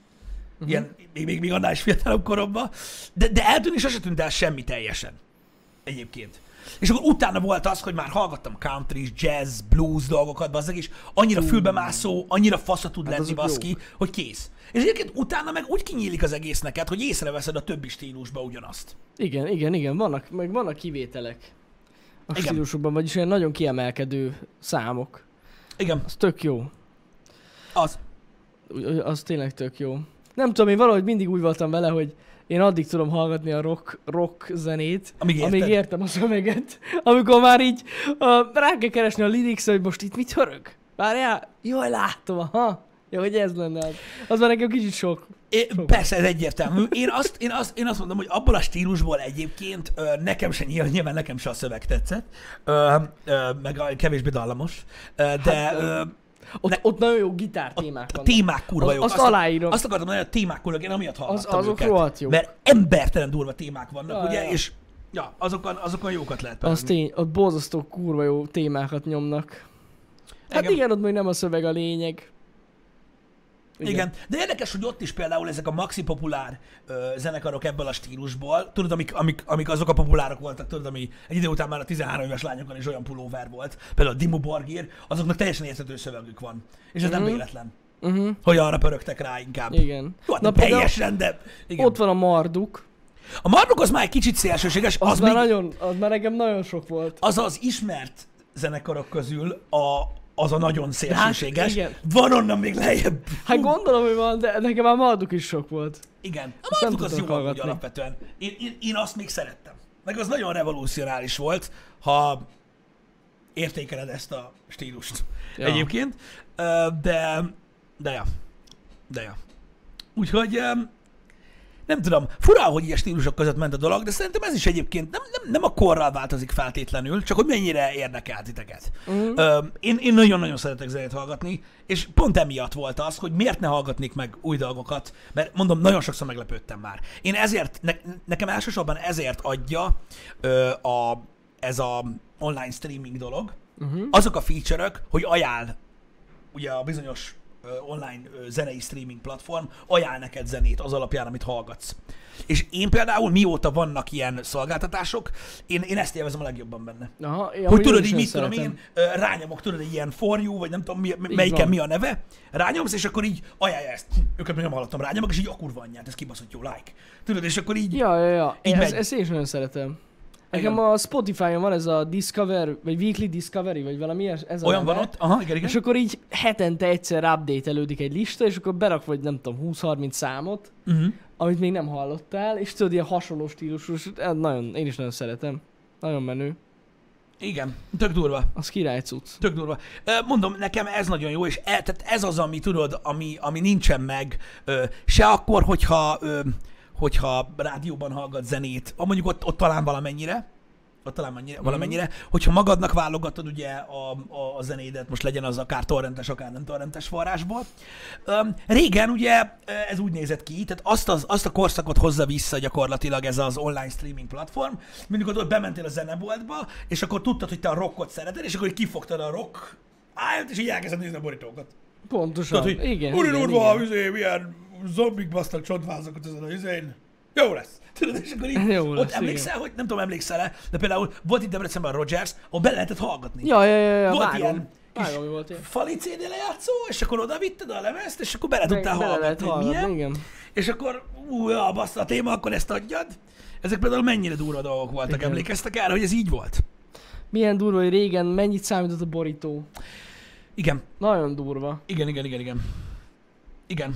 Uh-huh. Ilyen, még, még, még annál is fiatalabb koromban. De, de eltűnni sose tűnt el semmi teljesen. Egyébként. És akkor utána volt az, hogy már hallgattam country, jazz, blues dolgokat, bazzag, és annyira fülbemászó, annyira fasza tud Hát lenni, baszki, hogy kész. És egyébként utána meg úgy kinyílik az egész neked, hogy észreveszed a többi stílusba ugyanazt. Igen, igen, igen, vannak, meg vannak kivételek a Igen. stílusokban, vagyis olyan nagyon kiemelkedő számok. Igen, Az tök jó. az. Az tényleg tök jó. Nem tudom, én valahogy mindig úgy voltam vele, hogy én addig tudom hallgatni a rock, rock zenét, Amíg érted. amíg értem a szöveget. Amikor már így uh, rá kell keresni a lyrics hogy most itt mit hörög. Várjál, jaj, látom, aha. Jó, hogy ez lenne az. Az már nekem kicsit sok. É, persze, ez egyértelmű. Én azt, én, azt, én azt mondom, hogy abból a stílusból egyébként ö, nekem se nyilván, nyilván nekem se a szöveg tetszett, ö, ö, meg a kevésbé dallamos, ö, de Hát, ö, Ott, Ne- ott nagyon jó gitár témák a vannak. témák kurva Az- jók. azt Azt- aláírom. Azt akartam mondani, hogy a témák kurva, én amiatt hallgattam azok őket. jók. Mert embertelen durva témák vannak, Ja, ugye, ja. és ja, azokon, azokon jókat lehet Az pörögni. tény, ott borzasztó kurva jó témákat nyomnak. Hát Engem- igen, ott még nem a szöveg a lényeg. Igen. Igen. De érdekes, hogy ott is például ezek a maxi populár ö, zenekarok ebből a stílusból, tudod, amik, amik, amik azok a populárok voltak, tudod, ami egy idő után már a 13 éves lányokon is olyan pulóver volt, például a Dimo Borgir, azoknak teljesen érthető szövegük van. És ez nem Mhm. véletlen, Uh-huh. hogy arra pörögtek rá inkább. Igen. Jó, hát Na teljesen, de igen. Ott van a Marduk. A Marduk az már egy kicsit szélsőséges, Az, az, már még, nagyon, az már nekem nagyon sok volt. az az ismert zenekarok közül a, az a nagyon szélsőséges. igen. Van onnan még lejjebb. Hát gondolom, hogy van, de nekem már Marduk is sok volt. Igen. A Marduk az jó hallgatni. alapvetően. Én, én, én azt még szerettem. Meg az nagyon revolucionális volt, ha értékeled ezt a stílust. Ja. Egyébként. De, de ja. De ja. Úgyhogy nem tudom, fura, hogy ilyen stílusok között ment a dolog, de szerintem ez is egyébként nem, nem, nem a korral változik feltétlenül, csak hogy mennyire érdekel titeket. Mhm. Ö, én, én nagyon-nagyon szeretek zenét hallgatni, és pont emiatt volt az, hogy miért ne hallgatnék meg új dolgokat, mert mondom, nagyon sokszor meglepődtem már. Én ezért, ne, nekem elsősorban ezért adja ö, a, ez a online streaming dolog, Uh-huh. azok a feature-ök, hogy ajánl ugye a bizonyos online zenei streaming platform ajánl neked zenét az alapján, amit hallgatsz. És én például, mióta vannak ilyen szolgáltatások, én, én ezt élvezem a legjobban benne. Aha, én Hogy tudod, így mit tudom én, rányomok, tudod, egy ilyen for you, vagy nem tudom, mi, melyiken mi a neve, rányomsz, és akkor így ajánlja ezt. Hm, Őket még nem hallottam, rányomok, és így a kurva anyját, ez kibaszott jó, like. Tudod, és akkor így, Ja, ja, ja. Így Ezt, megy. ezt én is nagyon szeretem. Nekem a Spotify-on van ez a Discover, vagy Weekly Discovery, vagy valami ez, a olyan neve. van ott, aha, igen, igen. És akkor így hetente egyszer update egy lista, és akkor berak vagy nem tudom, 20-30 számot, Uh-huh. amit még nem hallottál, és tudod, ilyen hasonló stílusú, és nagyon, én is nagyon szeretem. Nagyon menő. Igen, tök durva. Az király cucc. Tök durva. Mondom, nekem ez nagyon jó, és e, tehát ez az, ami tudod, ami, ami nincsen meg, se akkor, hogyha, hogyha rádióban hallgat zenét, mondjuk ott, ott talán valamennyire, ott talán mennyire, valamennyire, hogyha magadnak válogatod ugye a, a, a zenédet, most legyen az akár torrentes, akár nem torrentes forrásból. Um, régen ugye ez úgy nézett ki, tehát azt, az, azt a korszakot hozza vissza gyakorlatilag ez az online streaming platform, mindig ott bementél a zeneboltba, és akkor tudtad, hogy te a rockot szereted, és akkor így kifogtad a rock állt, és így elkezded nézni a borítókat. Pontosan. Tudod, hogy igen, Úri igen, durva, igen. izé, milyen zombik basztak csontvázokat ezen a izén. Jó lesz. Tudod, és akkor így, (laughs) Jó ott lesz, emlékszel, hogy nem tudom, emlékszel-e, de például volt itt Debrecenben a Rogers, ahol be lehetett hallgatni. Ja, ja, ja, ja volt vágom. ilyen kis Vágom, mi volt ilyen. fali CD lejátszó, és akkor oda vitted a lemezt, és akkor bele tudtál Bele hallgatni, hallgatni, milyen. igen. És akkor, ú, ja, bassza a téma, akkor ezt adjad. Ezek például mennyire durva dolgok voltak, Igen. emlékeztek erre, hogy ez így volt? Milyen durva, hogy régen mennyit számított a borító. Igen, Nagyon durva. igen, igen, igen, igen. Igen.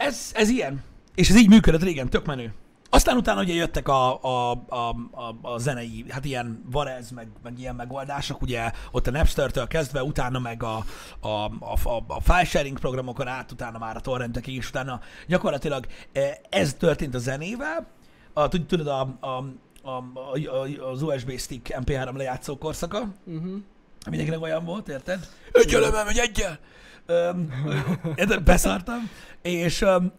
Ez, ez ilyen. És ez így működött régen, tök menő. Aztán utána ugye jöttek a, a, a, a, a zenei, hát ilyen Varez, meg, meg ilyen megoldások, ugye ott a Napster-től kezdve, utána meg a, a, a, a, a file sharing programokon át, utána már a torrentekig, és utána gyakorlatilag eh, ez történt a zenével, a, tud- tudod, a, a, a, a, az USB stick MP3 lejátszó korszaka, Uh-huh. Mindenkinek olyan volt, érted? Egy elemem, egy egyel! Érted? Beszartam. És öm,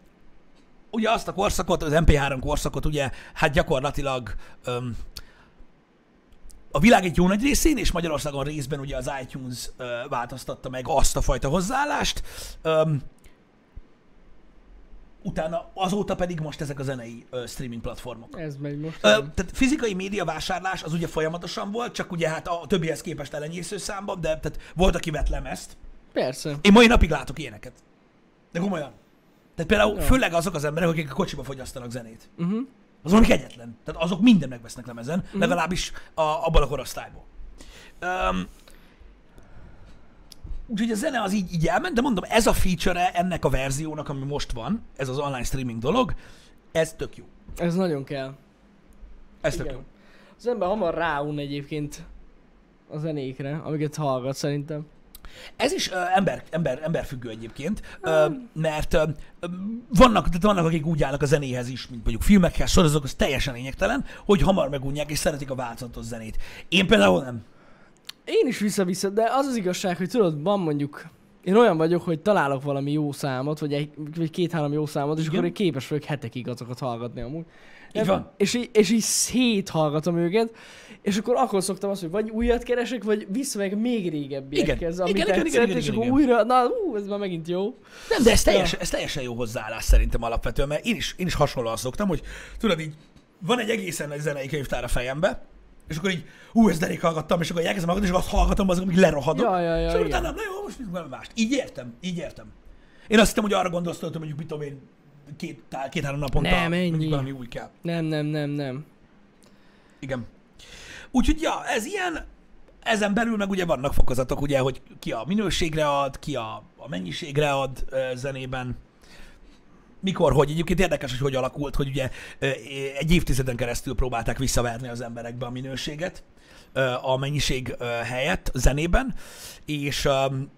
ugye azt a korszakot, az MP3 korszakot ugye, hát gyakorlatilag öm, a világ egy jó nagy részén, és Magyarországon részben ugye az iTunes ö, változtatta meg azt a fajta hozzáállást. Öm, utána azóta pedig most ezek a zenei ö, streaming platformok. Ez megy most. Ö, tehát fizikai média vásárlás az ugye folyamatosan volt, csak ugye hát a többihez képest elenyésző számban, de tehát volt, aki vett lemezt. Persze. Én mai napig látok ilyeneket. De komolyan. Tehát például Ja. főleg azok az emberek, akik a kocsiba fogyasztanak zenét. Uh-huh. Az valami kegyetlen. Tehát azok minden megvesznek lemezen, legalábbis a, abban a korosztályból. Um, úgyhogy a zene az így, így elment, de mondom, ez a feature ennek a verziónak, ami most van, ez az online streaming dolog, ez tök jó. Ez nagyon kell. Ez tök Igen. jó. Az ember hamar ráun egyébként a zenékre, amiket hallgat szerintem. Ez is ö, ember, ember, emberfüggő egyébként, ö, mert ö, ö, vannak, tehát vannak, akik úgy állnak a zenéhez is, mint mondjuk filmekhez, sorozatok, az teljesen lényegtelen, hogy hamar megunják és szeretik a változatos zenét. Én például nem. Én is vissza-vissza, de az az igazság, hogy tudod, van mondjuk, én olyan vagyok, hogy találok valami jó számot, vagy, egy, vagy két-három jó számot, és Igen. akkor én képes vagyok hetekig azokat hallgatni amúgy. Így van. És, így- és így széthallgatom őket, és akkor akkor szoktam azt, hogy vagy újat keresek, vagy visszamegyek még régebbiekhez, Igen. ami Igen, igen, tetszett, igen, igen, és igen, akkor igen. újra, na, ú, ez már megint jó. Nem, de ez teljesen, ez teljesen jó hozzáállás szerintem alapvetően, mert én is, én is hasonlóan szoktam, hogy tudod így, van egy egészen nagy zenei könyvtár a fejembe, és akkor így, ú, ezt derék hallgattam, és akkor elkezdem hallgatni, és azt hallgatom, az, amíg lerohadok. Ja, ja, ja, és igen. utána, na jó, most mit mást. Így értem, így értem. Én azt hittem, hogy arra gondolsz, hogy mondjuk, mit tudom én, két, két-három naponta Nem, ennyi. valami új kell. Nem, nem, nem, nem. Igen. Úgyhogy, ja, ez ilyen, ezen belül meg ugye vannak fokozatok, ugye, hogy ki a minőségre ad, ki a, a mennyiségre ad ö, zenében, mikor, hogy egyébként érdekes, hogy hogy alakult, hogy ugye egy évtizeden keresztül próbálták visszaverni az emberekbe a minőséget a mennyiség helyett zenében, és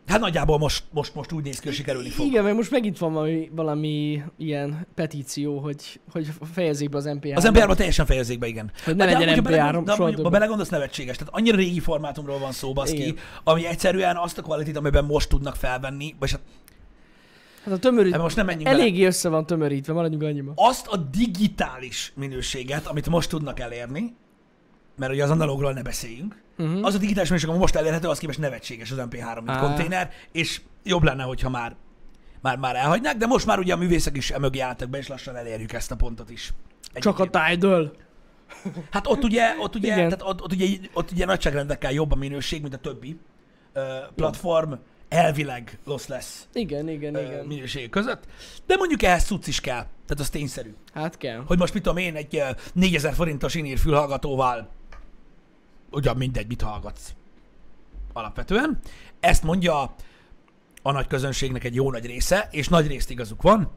hát nagyjából most, most, most úgy néz ki, hogy sikerülni fog. Igen, meg most megint van valami, valami ilyen petíció, hogy, hogy fejezzék be az MP3. Az MP3-ban teljesen fejezzék be, igen. Hogy ne De legyen amúgy, ha MP3 belegond- de soha amúgy, ha többet. belegondolsz, nevetséges. Tehát annyira régi formátumról van szó, baszki, ami egyszerűen azt a kvalitit, amiben most tudnak felvenni, vagy hát Hát a tömörít, most nem menjünk bele. eléggé össze van tömörítve, maradjunk annyiba. Azt a digitális minőséget, amit most tudnak elérni, mert ugye az analógról ne beszéljünk, Uh-huh. az a digitális minőség, ami most elérhető, az képest nevetséges az MP3, mint konténer, és jobb lenne, hogyha már, már, már elhagynák, de most már ugye a művészek is emögé álltak be, és lassan elérjük ezt a pontot is. Csak a Egyébként. Tidal. Hát ott ugye, ott ugye, Igen. tehát ott, ott, ugye, ott ugye nagyságrendekkel jobb a minőség, mint a többi ö, platform, elvileg lossless Igen, igen, ö, igen. minőség között, de mondjuk ehhez cucc is kell, tehát az tényszerű. Hát kell. Hogy most mit tudom én, egy ö, 4000 forintos inír fülhallgatóval, ugyan mindegy, mit hallgatsz alapvetően. Ezt mondja a nagy közönségnek egy jó nagy része, és nagy részt igazuk van,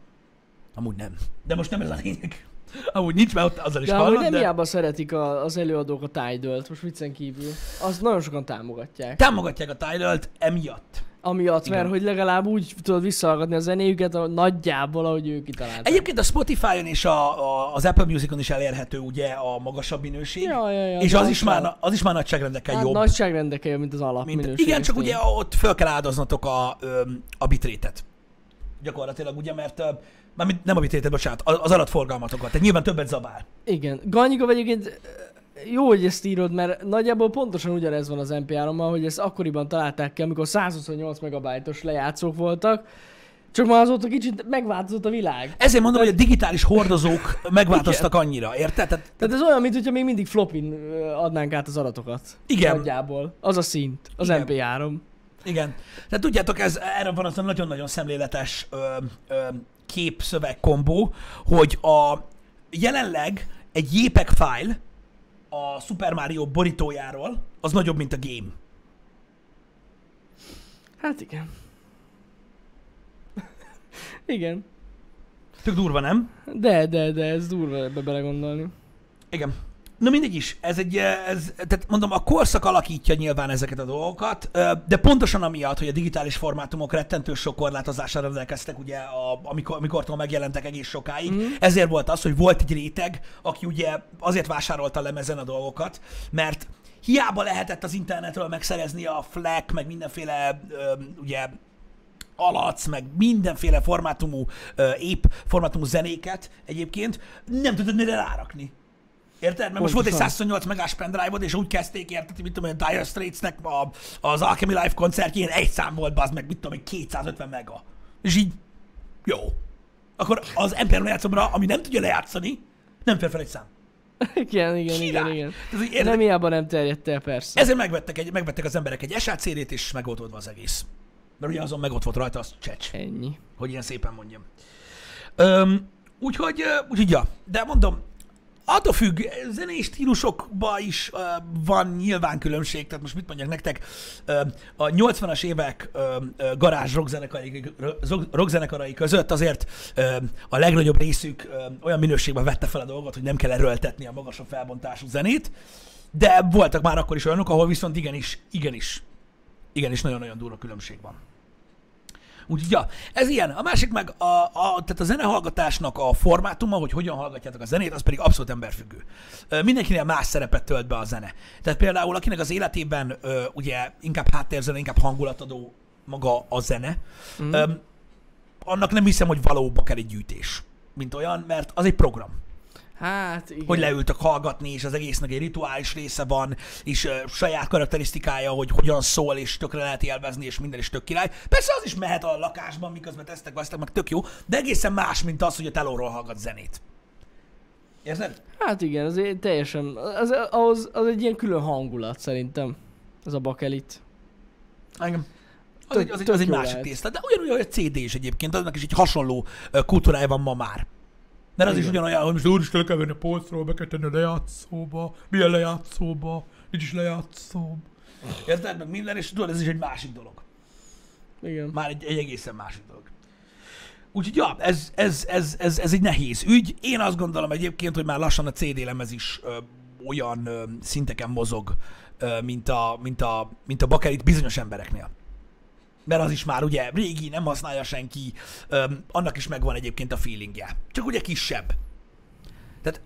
amúgy nem. De most nem ez a lényeg. Amúgy nincs, mert ott azzal is De hallod, nem de... hiába szeretik a, az előadók a tidal most viccen kívül. Azt nagyon sokan támogatják. támogatják a tidal emiatt. Amiatt, Igen. mert hogy legalább úgy tudod visszahallgatni a zenéjüket, ahogy nagyjából, ahogy ők kitalálták. Egyébként a Spotify-on és a, a, az Apple Music-on is elérhető ugye a magasabb minőség, Ja, ja, ja, és az is, már, az is már nagyságrendekkel hát jobb. nagyságrendekkel jobb, mint az alapminőség. Mint, igen, csak ugye ott föl kell áldoznatok a, a bitrétet. Gyakorlatilag ugye, mert mármint nem a bitrétet, bocsánat, az az adatforgalmatokat. Tehát nyilván többet zabál. Igen. Ganyika vagy egyébként jó, hogy ezt írod, mert nagyjából pontosan ugyanez van az MP3-mal, hogy ezt akkoriban találták ki, amikor 128 megabájtos lejátszók voltak, csak már azóta kicsit megváltozott a világ. Ezért mondom, hogy a digitális hordozók (laughs) megváltoztak annyira, érted? Tehát, Tehát ez olyan, mintha még mindig flopin adnánk át az adatokat. Igen. Nagyjából. Az a szint. Az Igen. MP3. igen. Tehát tudjátok, ez, erre van az a nagyon-nagyon szemléletes ö, ö, kép-szöveg kombó, hogy a jelenleg egy JPEG file a Super Mario borítójáról az nagyobb, mint a game. Hát igen. (laughs) igen. Tök durva, nem? De, de, de ez durva ebbe belegondolni. Igen. Na mindegy is, ez egy, eh, ez, tehát mondom, a korszak alakítja nyilván ezeket a dolgokat, ö, de pontosan amiatt, hogy a digitális formátumok rettentő sok korlátozással rendelkeztek, ugye, a, amikor, amikor megjelentek egész sokáig, mm. ezért volt az, hogy volt egy réteg, aki ugye azért vásárolta lemezen a dolgokat, mert hiába lehetett az internetről megszerezni a FLAC, meg mindenféle, ugye, alac, meg mindenféle formátumú, ö, épp formátumú zenéket egyébként, nem tudod mire rárakni. Érted? Mert most volt egy Pontosan. 128 megás pendrive és úgy kezdték, érted, hogy mit tudom, én, a Dire Straits-nek a, az Alchemy Live koncertjén egy szám volt, az meg, mit tudom, én, 250 mega. És így, jó. Akkor az MP3 lejátszomra, ami nem tudja lejátszani, nem fér fel egy szám. igen, igen, igen, Király. igen. Így, De érted? nem hiába nem terjedt el, persze. Ezért megvettek, egy, megvettek az emberek egy SACD-t, és meg volt oldva az egész. Mert ugye azon meg ott volt rajta az csecs. Ennyi. hogy ilyen szépen mondjam. Öm, úgyhogy, úgyhogy, ja, de mondom, attól függ, zenei stílusokban is ö, van nyilván különbség, tehát most mit mondjak nektek, ö, a 80-as évek ö, garázs rockzenekarai, rock- rockzenekarai között azért ö, a legnagyobb részük ö, olyan minőségben vette fel a dolgot, hogy nem kell erőltetni a magasabb felbontású zenét, de voltak már akkor is olyanok, ahol viszont igenis, igenis, igenis nagyon-nagyon durva különbség van. Úgyhogy, ja, ez ilyen. A másik meg, a, a, tehát a zenehallgatásnak a formátuma, hogy hogyan hallgatjátok a zenét, az pedig abszolút emberfüggő. Mindenkinél más szerepet tölt be a zene. Tehát például, akinek az életében ugye inkább háttérzene, inkább hangulatadó maga a zene, mm. annak nem hiszem, hogy valóban kell egy gyűjtés, mint olyan, mert az egy program Hát, igen. hogy leültök hallgatni, és az egésznek egy rituális része van, és uh, saját karakterisztikája, hogy hogyan szól, és tökre lehet élvezni, és minden is tök király. Persze az is mehet a lakásban, miközben tesztek, vesztek, meg tök jó, de egészen más, mint az, hogy a telóról hallgat zenét. Érzed? Hát igen, az teljesen, az, az, az egy ilyen külön hangulat szerintem. Az a bakelit. Engem. Az, Tök- egy, az, egy, az egy másik tészta, de ugyanúgy, hogy a CD is egyébként, annak is egy hasonló kultúrája van ma már. Mert az is Igen. ugyanolyan, hogy most úristen, le kell venni a polcról, be kell tenni a lejátszóba, milyen lejátszóba, nincs is lejátszóm. Érted? Meg minden, és tudod, ez is egy másik dolog. Igen. Már egy, egy egészen másik dolog. Úgyhogy ja, ez, ez, ez, ez, ez egy nehéz ügy. Én azt gondolom egyébként, hogy már lassan a CD lemez is ö, olyan ö, szinteken mozog, ö, mint, a, mint, a, mint a bakelit bizonyos embereknél. Mert az is már ugye régi, nem használja senki, ö, annak is megvan egyébként a feelingje. Csak ugye kisebb. Tehát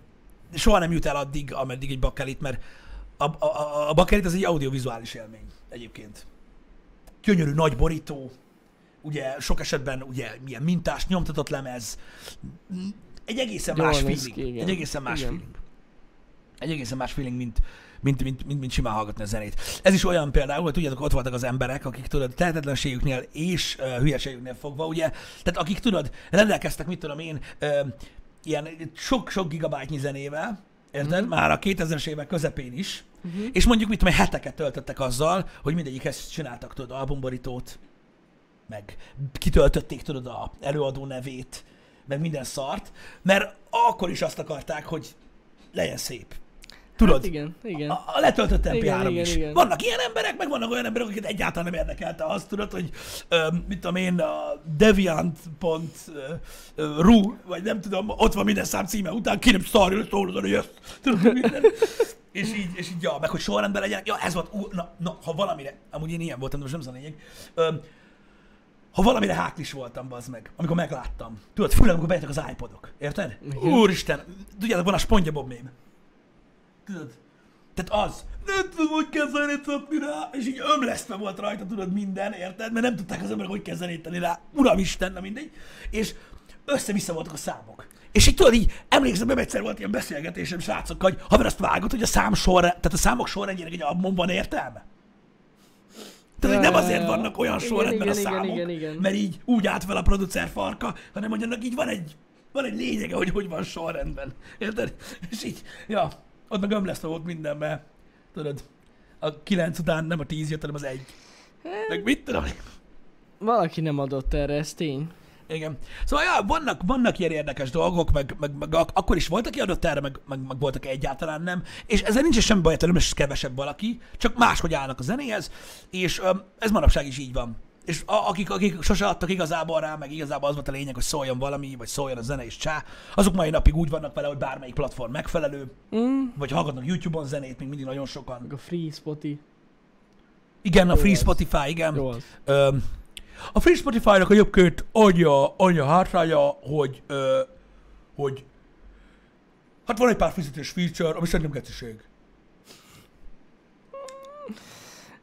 soha nem jut el addig, ameddig egy bakelit, mert a, a, a, a bakelit az egy audiovizuális élmény egyébként. Gyönyörű nagy borító, ugye sok esetben ugye milyen mintás, nyomtatott lemez, egy egészen Jól más feeling. ki. Egy egészen más Igen. feeling. Egy egészen más feeling, mint, mint, mint, mint, mint simán hallgatni a zenét. Ez is olyan például, hogy tudjátok, ott voltak az emberek, akik tudod, tehetetlenségüknél és uh, hülyeségüknél fogva, ugye, tehát akik tudod, rendelkeztek, mit tudom én, uh, ilyen sok-sok gigabájtnyi zenével, érted? Mm. Már a 2000-es évek közepén is, uh-huh. és mondjuk mit tudom, heteket töltöttek azzal, hogy mindegyikhez csináltak, tudod, albumborítót, meg kitöltötték, tudod, a előadó nevét, meg minden szart, mert akkor is azt akarták, hogy legyen szép. Tudod? Hát igen, igen. A, a letöltött MP3 Igen, igen, is. igen. Vannak ilyen emberek, meg vannak olyan emberek, akiket egyáltalán nem érdekelte azt, tudod, hogy ö, mit tudom én, a deviant.ru, vagy nem tudom, ott van minden szám címe után, ki nem szarja, szólod, hogy ezt, tudod, minden. (laughs) és így, és így, ja, meg hogy sorrendben legyen, ja, ez volt, ú, na, na, ha valamire, amúgy én ilyen voltam, de most nem az a lényeg, ö, ha valamire háklis voltam, bazd meg, amikor megláttam. Tudod, főleg amikor bejöttek az iPodok. Érted? Igen. Úristen, tudjátok, van a SpongeBob mém. Tudod? Tehát az, nem tudom, hogy kell zenét szopni rá, és így ömlesztve volt rajta, tudod, minden, érted? Mert nem tudták az emberek, hogy kell zenét tenni rá. Uramisten, na mindegy. És össze-vissza voltak a számok. És így tudod, így emlékszem, hogy egyszer volt ilyen beszélgetésem srácokkal, hogy haver azt vágod, hogy a szám sor, tehát a számok sorrendjének egy albumon van értelme? Tehát, hogy nem azért vannak olyan Igen, sorrendben a igen, igen, számok, igen, igen. mert így úgy állt fel a producer farka, hanem hogy annak így van egy, van egy lényege, hogy hogy van sorrendben. Érted? És így, ja, ott meg ömlesztve volt minden, mert tudod, a kilenc után nem a tíz jött, hanem az egy. Meg mit tudom. Valaki nem adott erre, ez tény. Igen. Szóval ja, vannak, vannak ilyen érdekes dolgok, meg, meg, meg ak- akkor is volt, aki adott erre, meg, meg, meg volt, aki egyáltalán nem. És ezzel nincs semmi baj, nem is kevesebb valaki, csak máshogy állnak a zenéhez, és öm, ez manapság is így van. És a, akik, akik sose adtak igazából rá, meg igazából az volt a lényeg, hogy szóljon valami, vagy szóljon a zene és csá, azok mai napig úgy vannak vele, hogy bármelyik platform megfelelő, Mm. vagy hallgatnak YouTube-on zenét, még mindig nagyon sokan. Meg a Free Spotify. Igen, a Jó Free az. Spotify, igen. Jó az. Öm, a Free Spotify-nak egyébként annyi, annyi a hátránya, hogy, ö, hogy hát van egy pár fizetős feature, ami szerintem geciség.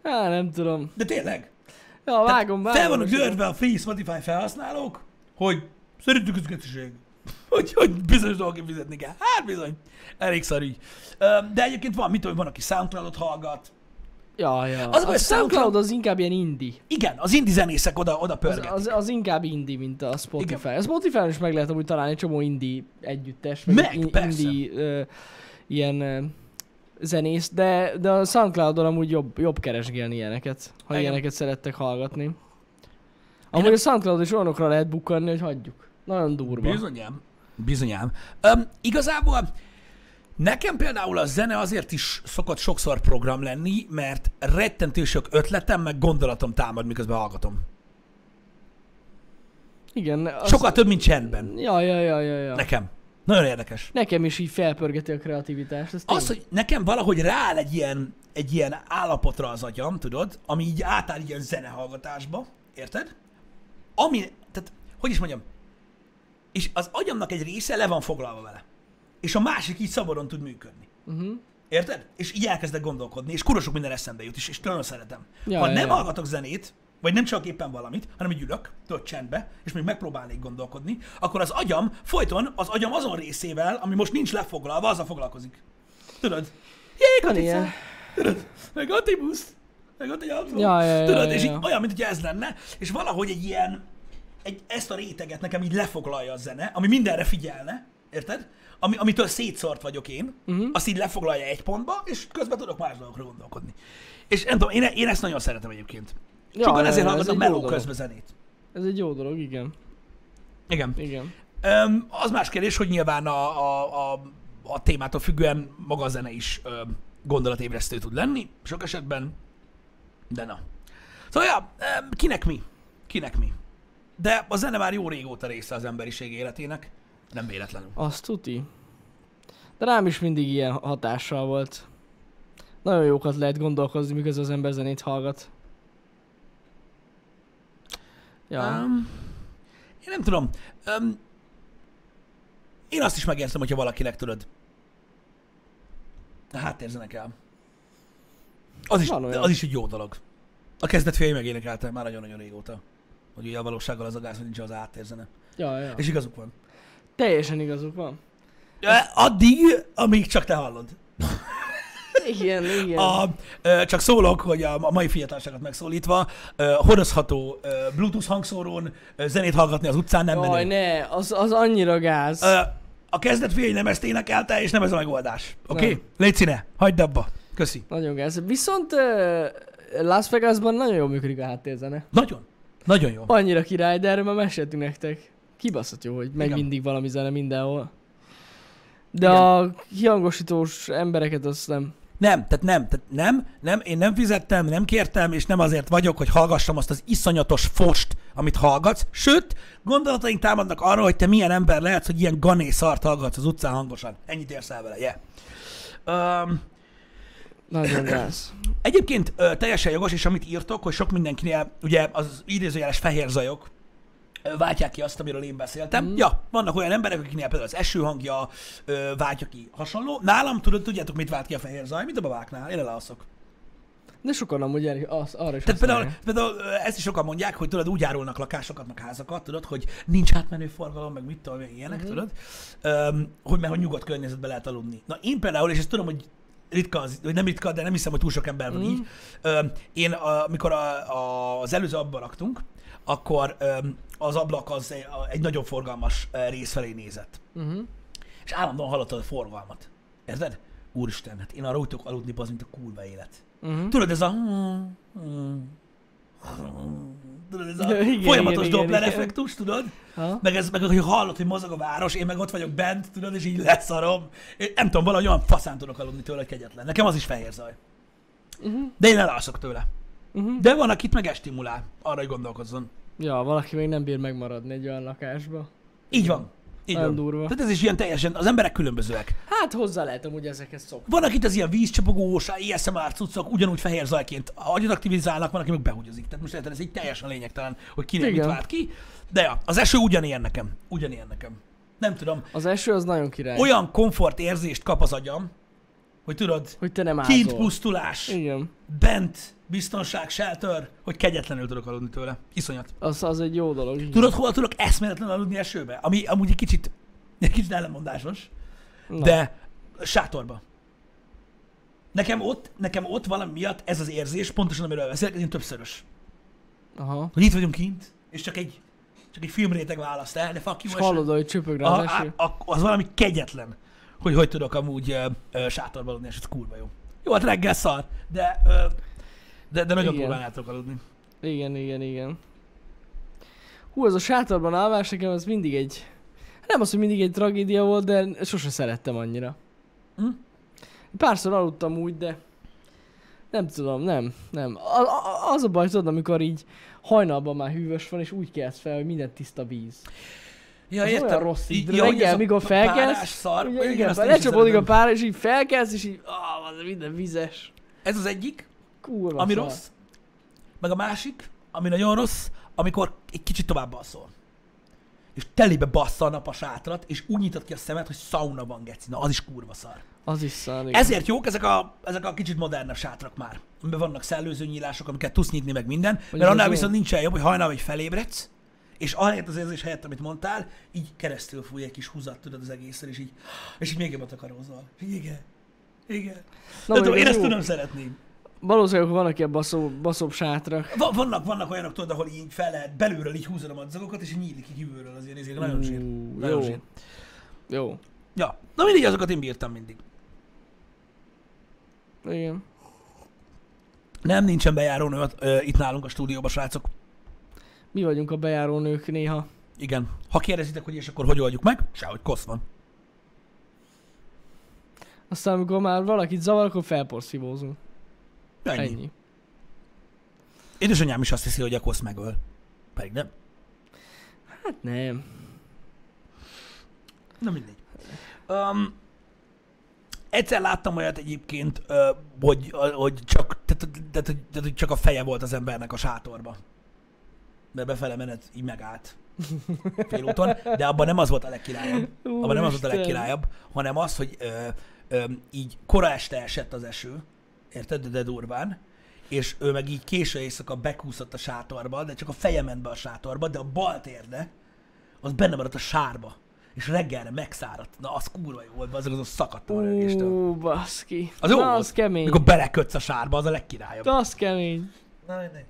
Á, nem tudom. De tényleg, Ja, vágom, vágom. fel vannak győrve a Free Spotify felhasználók, hogy szerintük ez geciség. (laughs) Hogy, hogy bizonyos dolgokért fizetni kell. Hát bizony, elég szar így. De egyébként van, mit tudom, van, aki Soundcloud-ot hallgat. Ja, ja. Az Az a a SoundCloud az inkább ilyen indie. Igen, az indie zenészek oda, oda Az, pörgetnek. az, az inkább indie, mint a Spotify. A Spotify-on is meg lehet amúgy találni egy csomó indie együttes, Meg, in, persze. indie ö, ilyen ö, zenész, de, de a Soundcloudon amúgy jobb, jobb keresgélni ilyeneket, ha Igen. ilyeneket szerettek hallgatni. Amúgy a Soundcloud is olyanokra lehet bukkanni, hogy hagyjuk. Nagyon durva. Bizonyám. Bizonyám. Um, igazából nekem például a zene azért is szokott sokszor program lenni, mert rettentő sok ötletem, meg gondolatom támad, miközben hallgatom. Igen. Az, Sokkal több, mint csendben. Ja, ja, ja, ja, ja. Nekem. Nagyon érdekes. Nekem is így felpörgeti a kreativitást. Ez Az, hogy nekem valahogy rááll egy ilyen, egy ilyen állapotra az agyam, tudod, ami így átáll ilyen zenehallgatásba, érted? Ami, tehát, hogy is mondjam, és az agyamnak egy része le van foglalva vele. És a másik így szabadon tud működni. Uh-huh. Érted? És így elkezdek gondolkodni, és kurva sok minden eszembe jut is, és nagyon szeretem. Ja, ha ja, nem ja. hallgatok zenét, vagy nem csak éppen valamit, hanem így ülök, tudod, csendbe, és még megpróbálnék gondolkodni, akkor az agyam folyton az agyam azon részével, ami most nincs lefoglalva, azzal foglalkozik. Tudod? Jé, Katica! Tudod? Meg ott egy busz, meg ott egy autó. Ja, ja, ja, Tudod? ja, és így ja. olyan, mint hogy ez lenne, és valahogy egy ilyen, egy, ezt a réteget nekem így lefoglalja a zene, ami mindenre figyelne, érted? Ami, amitől szétszart vagyok én, uh-huh. azt így lefoglalja egy pontba, és közben tudok más dolgokra gondolkodni. És nem tudom, én, én ezt nagyon szeretem egyébként. Ja, Sokan ezért hallgatnak meló közben zenét. Ez egy jó dolog, igen. Igen. Igen. Öm, az más kérdés, hogy nyilván a, a, a, a témától függően maga a zene is öm, gondolatébresztő tud lenni, sok esetben, de na. Szóval, ja, öm, kinek mi? Kinek mi? De a zene már jó régóta része az emberiség életének, nem véletlenül. Azt tuti. De rám is mindig ilyen hatással volt. Nagyon jókat lehet gondolkozni, miközben az ember zenét hallgat. Ja. Um, én nem tudom. Um, én azt is megértem, hogyha valakinek tudod. A háttérzene kell. Az is, az is egy jó dolog. A kezdet fél megénekelte már nagyon-nagyon régóta. Hogy ugye a valósággal az a gáz, hogy nincs az a háttérzene. Ja, ja. És igazuk van. Teljesen igazuk van. Ja, Addig, amíg csak te hallod. Igen, igen. A, csak szólok, hogy a, mai fiatalságot megszólítva, hordozható Bluetooth hangszórón zenét hallgatni az utcán nem Jaj, menő. ne, az, az annyira gáz. A kezdet fél nem ezt énekelte, és nem ez a megoldás. Oké? Okay? Légy színe, hagyd abba. Köszi. Nagyon gáz. Viszont Las Vegasban nagyon jól működik a háttérzene. Nagyon. Nagyon jó. Annyira király, de erről már meséltünk nektek. Kibaszott jó, hogy megy Igen. mindig valami zene mindenhol. De Igen. a kihangosítós embereket azt nem. Nem, tehát nem, tehát nem, nem, én nem fizettem, nem kértem, és nem azért vagyok, hogy hallgassam azt az iszonyatos fost, amit hallgatsz. Sőt, gondolataink támadnak arra, hogy te milyen ember lehetsz, hogy ilyen gané szart hallgatsz az utcán hangosan. Ennyit érsz el vele, yeah. Um, Nagyon gáz. Egyébként ö, teljesen jogos, és amit írtok, hogy sok mindenkinél ugye az idézőjeles fehér zajok váltják ki azt, amiről én beszéltem. Mm. Ja, vannak olyan emberek, akiknél például az eső hangja ö, váltja ki hasonló. Nálam, tudod, tudjátok, mit vált ki a fehér zaj? Mit a babáknál? Én elalszok. De sokan amúgy el, az, arra is Tehát például, például ezt is sokan mondják, hogy tudod, úgy árulnak lakásokat, meg házakat, tudod, hogy nincs átmenő forgalom, meg mit tudom, ilyenek, Mhm. mm-hmm. tudod, Öm, hogy mert hogy nyugodt környezetben lehet aludni. Na én például, és ezt tudom, hogy ritka, az, vagy nem ritka, de nem hiszem, hogy túl sok ember van Mhm. így. Öm, én, amikor a, a, az előző abban laktunk, akkor öm, az ablak az egy, nagyon forgalmas ö, rész felé nézett. Uh-huh. És állandóan hallottad a forgalmat. Érted? Úristen, hát én arra úgy tudok aludni, az, mint a kurva élet. Uh-huh. Tudod, ez a... Tudod, ez a (laughs) Igen, folyamatos igen, Doppler igen. effektus, tudod? Ha? Meg ez, meg hogy hallod, hogy mozog a város, én meg ott vagyok bent, tudod, és így leszarom. Én nem tudom, valahogy olyan faszán tudok aludni tőle, hogy kegyetlen. Nekem az is fehér zaj. Uh-huh. De én elalszok tőle. Uh-huh. De van, akit meg estimulál, arra, hogy gondolkozzon. Ja, valaki még nem bír megmaradni egy olyan lakásba. Így van. Így van. durva. Tehát ez is ilyen teljesen, az emberek különbözőek. Hát hozzá lehet amúgy ezekhez szokni. Van, akit az ilyen vízcsapogós, ASMR cuccok ugyanúgy fehér zajként agyon aktivizálnak, van, aki meg behugyozik. Tehát most érted, ez egy teljesen lényegtelen, hogy kinek mit vált ki. De ja, az eső ugyanilyen nekem. Ugyanilyen nekem. Nem tudom. Az eső az nagyon király. Olyan komfortérzést kap az agyam, hogy tudod, Hogy te nem kint ázol. pusztulás, Igen. bent biztonság, shelter, hogy kegyetlenül tudok aludni tőle. Iszonyat. Az, az egy jó dolog. igen. Tudod, hol tudok eszméletlen aludni esőbe? Ami amúgy egy kicsit, egy kicsit ellenmondásos. Na. De sátorba. Nekem ott, nekem ott valami miatt ez az érzés, pontosan amiről beszélek, ez többszörös. Aha. Hogy itt vagyunk kint, és csak egy, csak egy filmréteg választ el, de fuck És you, hallod, hogy csöpög rá az eső. a, a, az valami kegyetlen, hogy hogy tudok amúgy ö, ö, sátorba aludni, és ez kurva jó. Jó, hát reggel szar, de, ö, de, de nagyon Igen. tudok aludni. Igen, igen, igen. Hú, ez a sátorban alvás nekem az mindig egy... Nem az, hogy mindig egy tragédia volt, de sose szerettem annyira. Hm? Párszor aludtam úgy, de... Nem tudom, nem, nem. A, a, az a baj, tudod, amikor így hajnalban már hűvös van, és úgy kelsz fel, hogy minden tiszta víz. Ja, Az olyan rossz, így Ja, ez reggel, a mikor felkelsz, szar, Ugye, igen, igen, lecsapódik a pár, és így felkelsz, és így, ah, az minden vizes. Ez az egyik, Kurva ami szar. rossz, meg a másik, ami nagyon rossz, amikor egy kicsit tovább alszol. És telibe bassza a nap a sátrat, és úgy nyitod ki a szemed, hogy sauna van, geci. Na, az is kurva szar. Az is szar, igen. Ezért jók ezek a, ezek a kicsit modernebb sátrak már. Amiben vannak szellőző nyílások, amiket tudsz nyitni meg minden. Hogy Mert annál jó. viszont nincsen jobb, hogy hajnal vagy felébredsz, és ahelyett az érzés helyett, amit mondtál, így keresztül fúj egy kis húzat, tudod az egészen, és így, és így még jobbat akarózol. Igen. Igen. Na, tudom, én ez ezt tudom szeretni. Valószínűleg vannak ilyen baszó, baszóbb sátrak. Va- vannak, vannak olyanok, tudod, ahol így fel lehet, belülről így húzod a madzagokat, és így nyílik így kívülről az ilyen izék. Nagyon zsír. Nagyon jó. zsír. Jó. Ja. Na mindig azokat én bírtam mindig. Igen. Nem, nincsen bejárónő ö, itt nálunk a stúdióban, srácok. Mi vagyunk a bejáró nők néha. Igen. Ha kérdezitek, hogy és akkor hogy oldjuk meg, sehogy kosz van. Aztán amikor már valakit zavar, akkor felporszívózunk. Ennyi. Ennyi. Édesanyám is azt hiszi, hogy a kosz megöl. Pedig nem. Hát nem. Na mindegy. Um, egyszer láttam olyat egyébként, hogy, hogy, csak, tehát, tehát, tehát, tehát, csak a feje volt az embernek a sátorba. Mert befele menet így megállt félúton, de abban nem az volt a legkirályabb. Abban nem az volt a Úristen. legkirályabb, hanem az, hogy ö, ö, így kora este esett az eső, érted, de durván, és ő meg így késő éjszaka bekúszott a sátorba, de csak a feje ment be a sátorba, de a bal térde, az benne maradt a sárba, és reggelre megszáradt. Na, az kurva jó volt, azok azon szakadtam a rögéstől. Ú, baszki. Az jó Na, volt. az kemény. Mikor belekötsz a sárba, az a legkirályabb. Az kemény. Na, mindegy.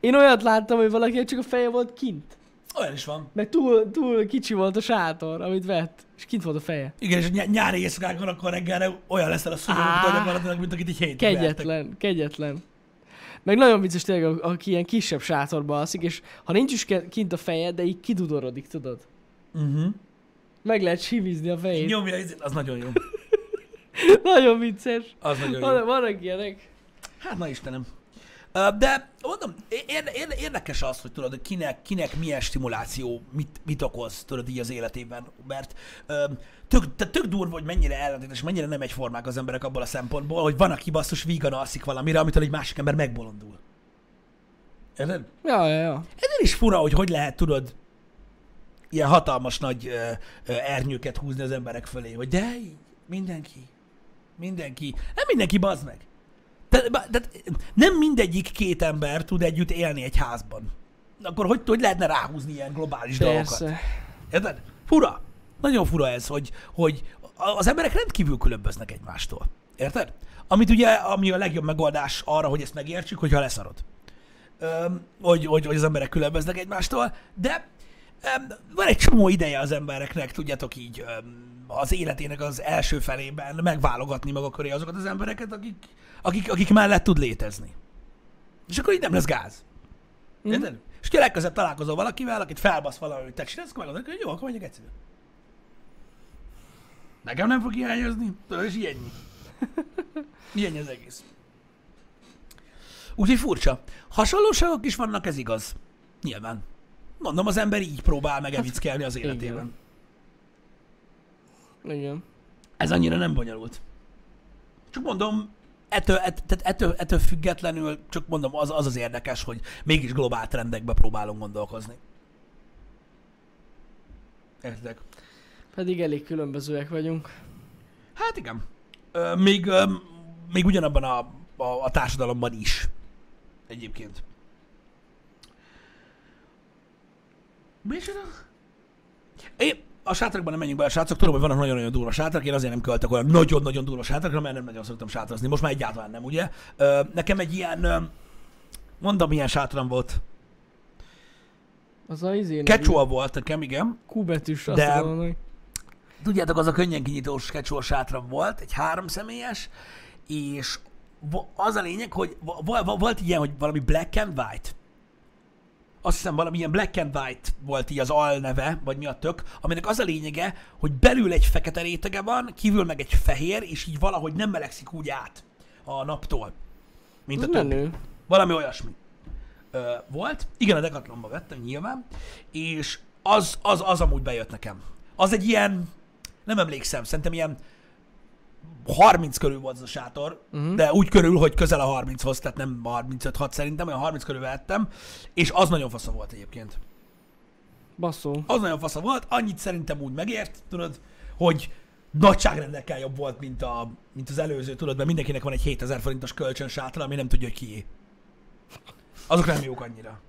Én olyat láttam, hogy valaki csak a feje volt kint. Olyan is van. Meg túl, túl kicsi volt a sátor, amit vett. És kint volt a feje. Igen, és ny- nyári éjszakákon akkor reggelre olyan leszel a mint gyakorlatilag, mint akit így hétig vertek. Kegyetlen, kegyetlen. Meg nagyon vicces tényleg, aki ilyen kisebb sátorba alszik, és ha nincs is kint a feje, de így kidudorodik, tudod? Uh-huh. Meg lehet sivizni a fejét. Nyomja, az nagyon jó. (laughs) nagyon vicces. Az nagyon jó. Van, vannak ilyenek. Hát na Istenem. De mondom, ér- ér- érdekes az, hogy tudod, kinek, kinek milyen stimuláció mit, mit okoz, tudod így az életében, mert tök, tök durva, hogy mennyire ellentétes, mennyire nem egyformák az emberek abból a szempontból, hogy van, aki basszus vígan alszik valamire, amitől egy másik ember megbolondul. Érted? Ja, ja, ja. Ezért is fura, hogy hogy lehet, tudod, ilyen hatalmas nagy ö, ö, ernyőket húzni az emberek fölé, hogy de így, mindenki, mindenki, nem mindenki bazd meg. Tehát, tehát nem mindegyik két ember tud együtt élni egy házban. Akkor hogy, hogy lehetne ráhúzni ilyen globális dolgokat? Persze. Érted? Fura. Nagyon fura ez, hogy, hogy az emberek rendkívül különböznek egymástól. Érted? Amit ugye, ami a legjobb megoldás arra, hogy ezt megértsük, hogyha leszarod. Öm, hogy, hogy, hogy az emberek különböznek egymástól, de öm, van egy csomó ideje az embereknek, tudjátok így, öm, az életének az első felében megválogatni maga köré azokat az embereket, akik, akik, akik mellett tud létezni. És akkor így nem lesz gáz. Mhm. Érted? És ha legközelebb találkozol valakivel, akit felbasz valami, hogy te csinálsz, akkor megmondod, hogy jó, akkor menjek egyszerűen. Nekem nem fog hiányozni, tudod, és ilyennyi. Ilyennyi az egész. Úgyhogy furcsa. Hasonlóságok is vannak, ez igaz. Nyilván. Mondom, az ember így próbál meg evickelni az életében. Igen. Ez annyira nem bonyolult. Csak mondom, ettől, ett, tehát ettől, ettől függetlenül, csak mondom, az, az az érdekes, hogy mégis globál trendekbe próbálunk gondolkozni. Értek? Pedig elég különbözőek vagyunk. Hát igen. Ö, még, ö, még ugyanabban a, a, a társadalomban is. Egyébként. Micsoda? Én, a sátrakban nem menjünk be, a srácok, tudom, hogy vannak nagyon-nagyon durva sátrak, én azért nem költek olyan nagyon-nagyon durva sátrakra, mert nem nagyon szoktam sátrazni. Most már egyáltalán nem, ugye? Ö, nekem egy ilyen, mondom, milyen sátram volt. Az a izé Kecsua volt nekem, igen. Q betűs, azt De- Tudjátok, az a könnyen kinyitós kecsó sátram volt, egy háromszemélyes, és vo- az a lényeg, hogy vo- vo- volt ilyen, hogy valami black and white. Azt hiszem valami ilyen black and white volt így az alneve, vagy mi a tök, aminek az a lényege, hogy belül egy fekete rétege van, kívül meg egy fehér, és így valahogy nem melegszik úgy át a naptól, mint a többi. Valami olyasmi ö, volt. Igen, a Decathlonba vettem nyilván, és az, az, az amúgy bejött nekem. Az egy ilyen, nem emlékszem, szerintem ilyen 30 körül volt az a sátor, uh-huh. de úgy körül, hogy közel a 30-hoz, tehát nem 35-6 szerintem, olyan 30 körül vettem, és az nagyon fasza volt egyébként. Basszó. Az nagyon fasza volt, annyit szerintem úgy megért, tudod, hogy nagyságrendekkel jobb volt, mint, a, mint az előző, tudod, mert mindenkinek van egy 7000 forintos kölcsön sátra, ami nem tudja, hogy kié. Azok nem jók annyira.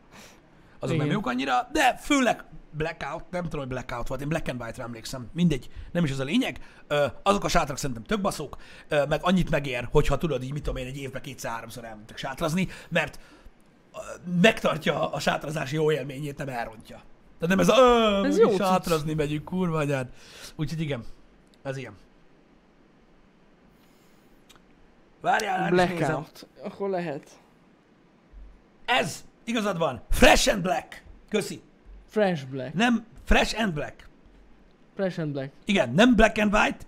Azok Igen. nem jók annyira, de főleg blackout, nem tudom, hogy blackout volt, én black and white-ra emlékszem, mindegy, nem is az a lényeg. Ö, azok a sátrak szerintem tök baszók, ö, meg annyit megér, hogyha tudod, így mit tudom én, egy évben kétszer-háromszor elmentek sátrazni, mert ö, megtartja a sátrazási jó élményét, nem elrontja. Tehát nem ez a, ö, Ez ez jó jó cucc. sátrazni megyünk, kurva anyád. Úgyhogy igen, ez ilyen. Várjál. Blackout. Akkor lehet. Ez, igazad van, Fresh and Black. Köszi. Fresh Black. Nem, Fresh and Black. Fresh and Black. Igen, nem Black and White,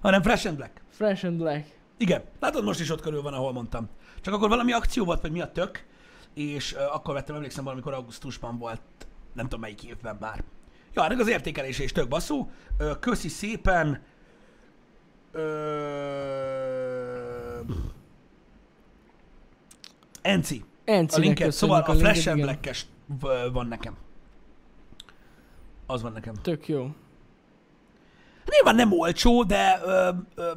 hanem Fresh and Black. Fresh and Black. Igen, látod, most is ott körül van, ahol mondtam. Csak akkor valami akció volt, vagy mi a tök, és uh, akkor vettem, emlékszem, valamikor augusztusban volt, nem tudom melyik évben már. Ja, ennek az értékelése is tök basszú. Uh, köszi szépen. Uh, Enci, a Encinek linket. Szóval a, linket, Fresh and igen. Van nekem. Az van nekem. Tök jó. Nyilván nem olcsó, de ö, ö,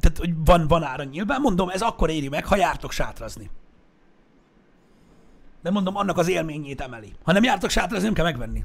tehát, hogy van, van ára nyilván. Mondom, ez akkor éri meg, ha jártok sátrazni. De mondom, annak az élményét emeli. Ha nem jártok sátrazni, nem kell megvenni.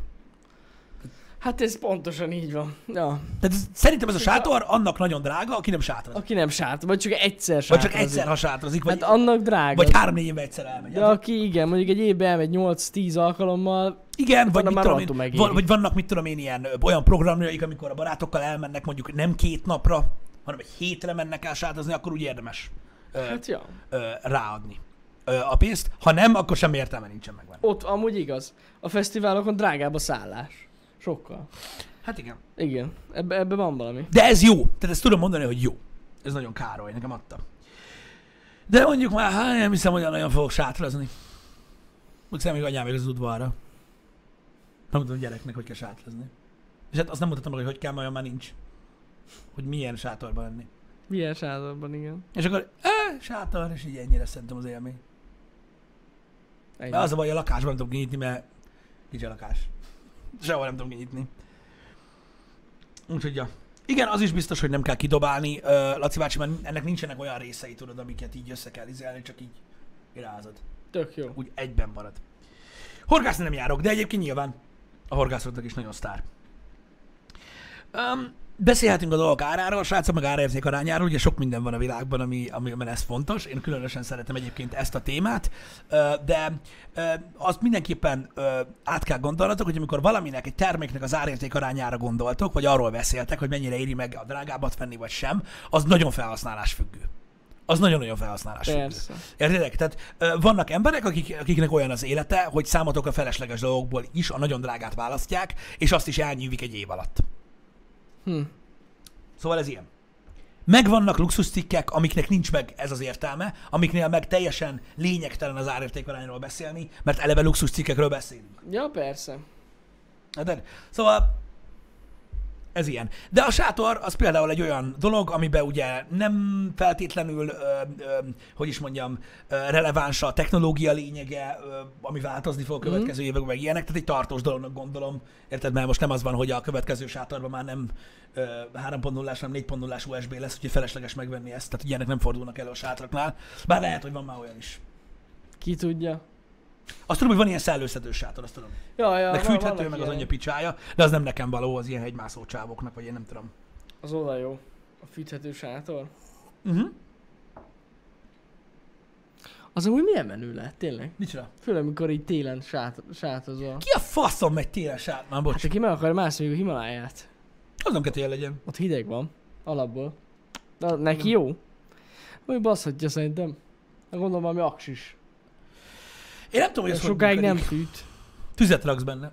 Hát ez pontosan így van. Ja. Tehát ez, szerintem ez a sátor annak nagyon drága, aki nem sátrazik. Aki nem sárt, vagy csak egyszer Vagy sátrazik. csak egyszer, ha sátrazik, vagy, Hát annak drága. vagy három-négy évben egyszer elmegy. De aki igen, mondjuk egy évben elmegy 8-10 alkalommal, Igen, vagy, mit tudom én, megéri. van, vagy vannak, mit tudom én, ilyen ö, olyan programjaik, amikor a barátokkal elmennek mondjuk nem két napra, hanem egy hétre mennek el sátrazni, akkor úgy érdemes ö, hát ja. ö, ráadni ö, a pénzt. Ha nem, akkor semmi értelme nincsen megvenni. Ott amúgy igaz. A fesztiválokon drágább a szállás. Sokkal. Hát igen. Igen. Ebbe, ebbe van valami. De ez jó. Tehát ezt tudom mondani, hogy jó. Ez nagyon Károly, nekem adta. De mondjuk már, hát nem hiszem, hogy nagyon fogok sátrazni. Úgy hiszem, hogy anyám az udvarra. Nem tudom gyereknek, hogy kell sátrazni. És hát azt nem mutatom meg, hogy hogy kell, mert olyan már nincs. Hogy milyen sátorban lenni. Milyen sátorban, igen. És akkor, eh, sátor, és így ennyire szerintem az élmény. Ennyi. Az a baj, a lakásban nem tudom kinyitni, mert kicsi a lakás. Sehol nem tudom kinyitni. Úgyhogy, ja. Igen, az is biztos, hogy nem kell kidobálni, uh, Laci bácsi, mert ennek nincsenek olyan részei, tudod, amiket így össze kell izelni, csak így irázod. Tök jó. Úgy egyben marad. Horgászni nem járok, de egyébként nyilván a horgászoknak is nagyon sztár. Um, beszélhetünk a dolgok áráról, srácok, meg árérték arányáról, ugye sok minden van a világban, ami, amiben ez fontos. Én különösen szeretem egyébként ezt a témát, de azt mindenképpen át kell gondolnatok, hogy amikor valaminek, egy terméknek az árérték arányára gondoltok, vagy arról beszéltek, hogy mennyire éri meg a drágábbat venni, vagy sem, az nagyon felhasználás függő. Az nagyon-nagyon felhasználás. Persze. Értitek? Tehát vannak emberek, akik, akiknek olyan az élete, hogy számotokra felesleges dolgokból is a nagyon drágát választják, és azt is elnyűvik egy év alatt. Hm. Szóval ez ilyen. Megvannak luxuscikkek, amiknek nincs meg ez az értelme, amiknél meg teljesen lényegtelen az árértékarányról beszélni, mert eleve luxuscikkekről beszélünk. Ja, persze. Érted? Szóval ez ilyen. De a sátor az például egy olyan dolog, amiben ugye nem feltétlenül, ö, ö, hogy is mondjam, ö, releváns a technológia lényege, ö, ami változni fog a következő években, meg ilyenek, tehát egy tartós dolognak gondolom. Érted? Mert most nem az van, hogy a következő sátorban már nem ö, 3.0-ás, hanem 4.0-ás USB lesz, úgyhogy felesleges megvenni ezt, tehát ilyenek nem fordulnak elő a sátraknál. Bár lehet, hogy van már olyan is. Ki tudja. Azt tudom, hogy van ilyen szellőztetős sátor, azt tudom. Ja, ja, Meg van- fűthető, meg az anyja picsája, de az nem nekem való, az ilyen hegymászó csávoknak, vagy én nem tudom. Az oda jó. A fűthető sátor. Uh-huh. Az amúgy milyen menő lehet, tényleg? Micsoda? Főleg, amikor így télen sát, sátozol. Ki a faszom megy télen sát? Már bocs. Hát aki meg akar mászni a Himaláját. Az nem kell tél legyen. Ott hideg van. Alapból. De neki jó. Úgy baszhatja szerintem. De gondolom valami aksis. Én nem tudom, hogy ez hogy Sokáig nem fűt. Tüzet raksz benne.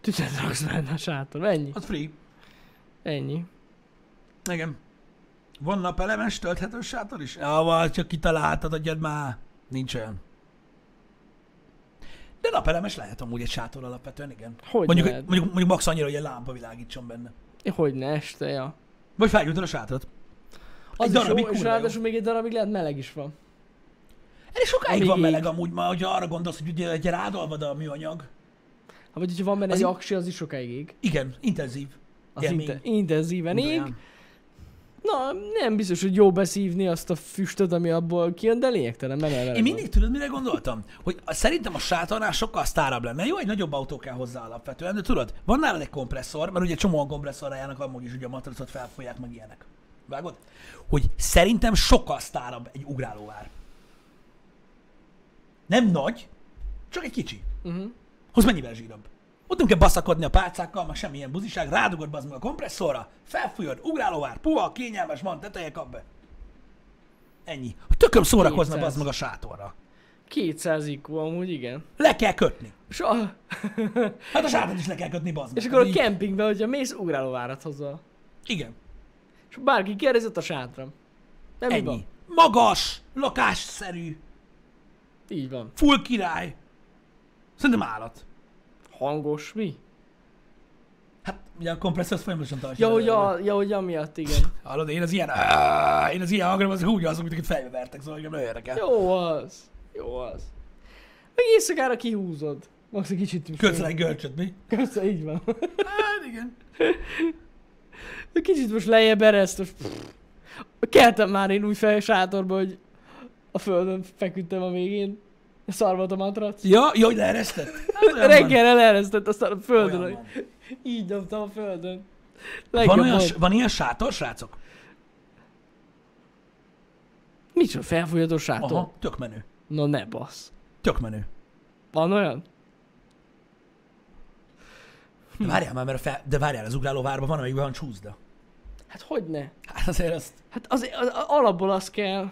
Tüzet raksz benne a sátor. Ennyi. Az free. Ennyi. Igen. Van napelemes tölthető sátor is? Ja, csak kitaláltad, adjad már. Nincs olyan. De napelemes lehet amúgy egy sátor alapvetően, igen. Hogy Mondjuk, lehet? mondjuk, mondjuk max annyira, hogy egy lámpa világítson benne. Hogy ne este, ja. Vagy felgyújtod a sátrat. Az Egy darabig jó, és ráadásul még egy darabig lehet meleg is van. Elég sokáig Amíg van meleg amúgy ma, hogyha arra gondolsz, hogy ugye egy rádolvad a műanyag. Ha vagy hogyha van benne Az egy aksi, az is sokáig ég. Igen, intenzív. Az Élmény. inte- intenzíven ég. olyan. Na, nem biztos, hogy jó beszívni azt a füstöt, ami abból kijön, de lényegtelen, eleve Én mindig tudod, mire gondoltam? Hogy szerintem a sátornál sokkal sztárabb lenne. Jó, egy nagyobb autó kell hozzá alapvetően, de tudod, van nálad egy kompresszor, mert ugye csomóan kompresszorra járnak, amúgy is ugye a matracot felfolyják, meg ilyenek. Vágod? Hogy szerintem sokkal sztárabb egy ugrálóvár. Nem nagy, csak egy kicsi. Uh-huh. Hoz mennyivel zsírabb. Ott nem kell baszakodni a pálcákkal, meg semmilyen buziság, rádugod bazd meg a kompresszorra, felfújod, ugrálóvár, puha, kényelmes van, teteje kap be. Ennyi. Tököm szórakozna 200. bazd meg a sátorra. 200 IQ amúgy, igen. Le kell kötni. A, (laughs) Hát a sátrat is le kell kötni, bazd meg. és akkor a kempingben, hogyha mész, ugrálóvárat hozzá. Igen. És bárki kérdezett a sátram. Nem Ennyi. van. Magas, lakásszerű, Így van. full király. Szerintem állat. Hangos, mi? Hát ugye a kompresszor az folyamatosan tartja. Ja, hogy, a, ja, hogy amiatt, igen. (laughs) Hallod, én az ilyen, áh, én az ilyen hangra, az úgy az, mint fejbe vertek, szóval engem nagyon érdekel. Jó az. Jó az. Meg éjszakára kihúzod. Max egy kicsit. Kötsz egy görcsöt, mi? Köszön, így van. Hát igen. Kicsit most lejjebb ereszt, most keltem már én úgy fel sátorba, hogy a földön feküdtem a végén. Szar volt a matrac. Ja, hogy leeresztett? (laughs) Hát olyan van. Reggel eleresztett, aztán a földön. Olyan van. Így dobtam a földön. Van, Legjobb olyan, volt. van ilyen sátor, srácok? Micsoda felfújható sátor? Aha, tök menő. No ne bassz. Tök menő. Van olyan? De várjál már, mert fel, de várjál, az ugrálóvárban van, amelyikben van csúszda. Hát hogy ne? Hát azért azt... Hát az, az, az alapból az kell,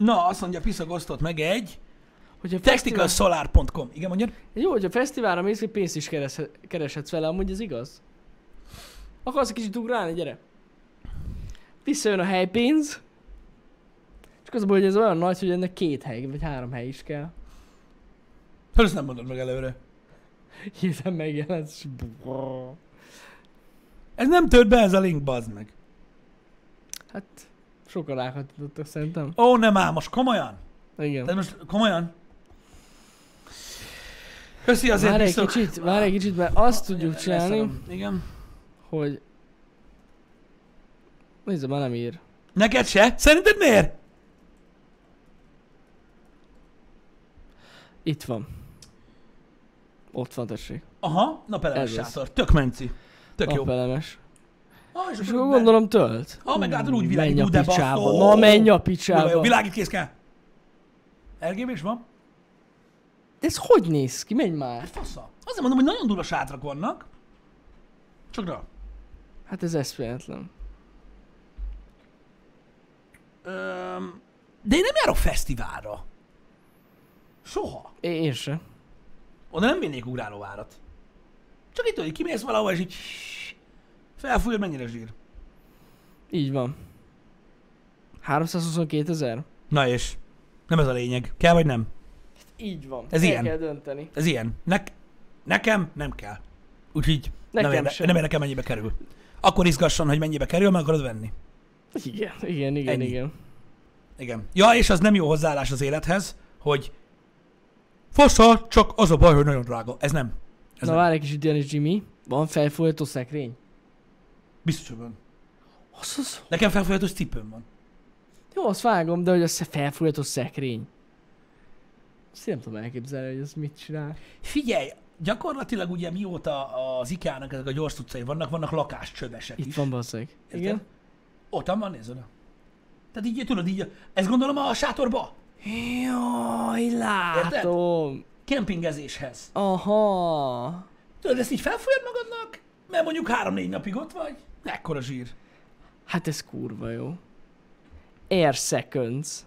Na, azt mondja, Piszag osztott meg egy hogy a fesztivál... technicalsolar.com. Igen, mondjad? Jó, hogy a fesztiválra mész, hogy pénzt is kereshet, kereshetsz vele, amúgy ez igaz. Akarsz egy kicsit ugrálni, gyere. Visszajön a helypénz, Csak az hogy ez olyan nagy, hogy ennek két hely, vagy három hely is kell. Hát ezt nem mondod meg előre. Hirtelen megjelent, és... Ez nem tört be ez a link, bazd meg. Hát, sokan ráhatottak szerintem. Ó, nem ám, most komolyan? Igen. Tehát most komolyan? Köszi azért Várj egy viszok. kicsit, várj egy kicsit, mert azt tudjuk csinálni, Leszarom. Igen. hogy... Nézd, már nem ír. Neked se? Szerinted miért? Itt van. Ott van, tessék. Aha, napelemes sátor. Tök menci. Tök jó. Napelemes. Ah, és És akkor gondolom tölt. Ha, meg látod úgy világít, menj a picsába. Na menj a picsába. Világít kész kell. RGB is van? De ez hogy néz ki? Menj már. Hát fasza. Azért mondom, hogy nagyon durva sátrak vannak. Csak rá. Hát ez eszméletlen. Öm, de én nem járok fesztiválra. Soha. Én, én se. Oda nem vinnék ugrálóvárat. Csak itt, hogy kimész valahol, és így felfújod, mennyire zsír. Így van. 322 ezer? Na és? Nem ez a lényeg. Kell vagy nem? Így van. Ez El ilyen. kell dönteni. Ez ilyen. Ne- nekem nem kell. Úgyhogy Nekem nem, érde- sem. nem érdekel, mennyibe kerül. Akkor izgasson, hogy mennyibe kerül, meg akarod venni. Igen, igen, igen, Ennyi. igen. Igen. Ja, és az nem jó hozzáállás az élethez, hogy fasza, csak az a baj, hogy nagyon drága. Ez nem. Ez Na nem. várj egy kicsit, Janis Jimmy. Van felfújható szekrény? Biztos, hogy van. Az, az, Nekem felfolyatós cipőm van. jó, azt vágom, de hogy az felfújható szekrény. Én nem tudom elképzelni, hogy ez mit csinál. Figyelj, gyakorlatilag ugye mióta az IKEA-nak ezek a gyors cuccai vannak, vannak lakáscsövesek Itt is. van bazzeg. Érted? Igen? Ott van, nézd oda. Tehát így, tudod, így, ez gondolom a sátorba, Jaj, látom. kempingezéshez. Aha. Tudod, ezt így felfolyad magadnak, mert mondjuk három-négy napig ott vagy, ekkora zsír. Hát ez kurva jó. Air seconds.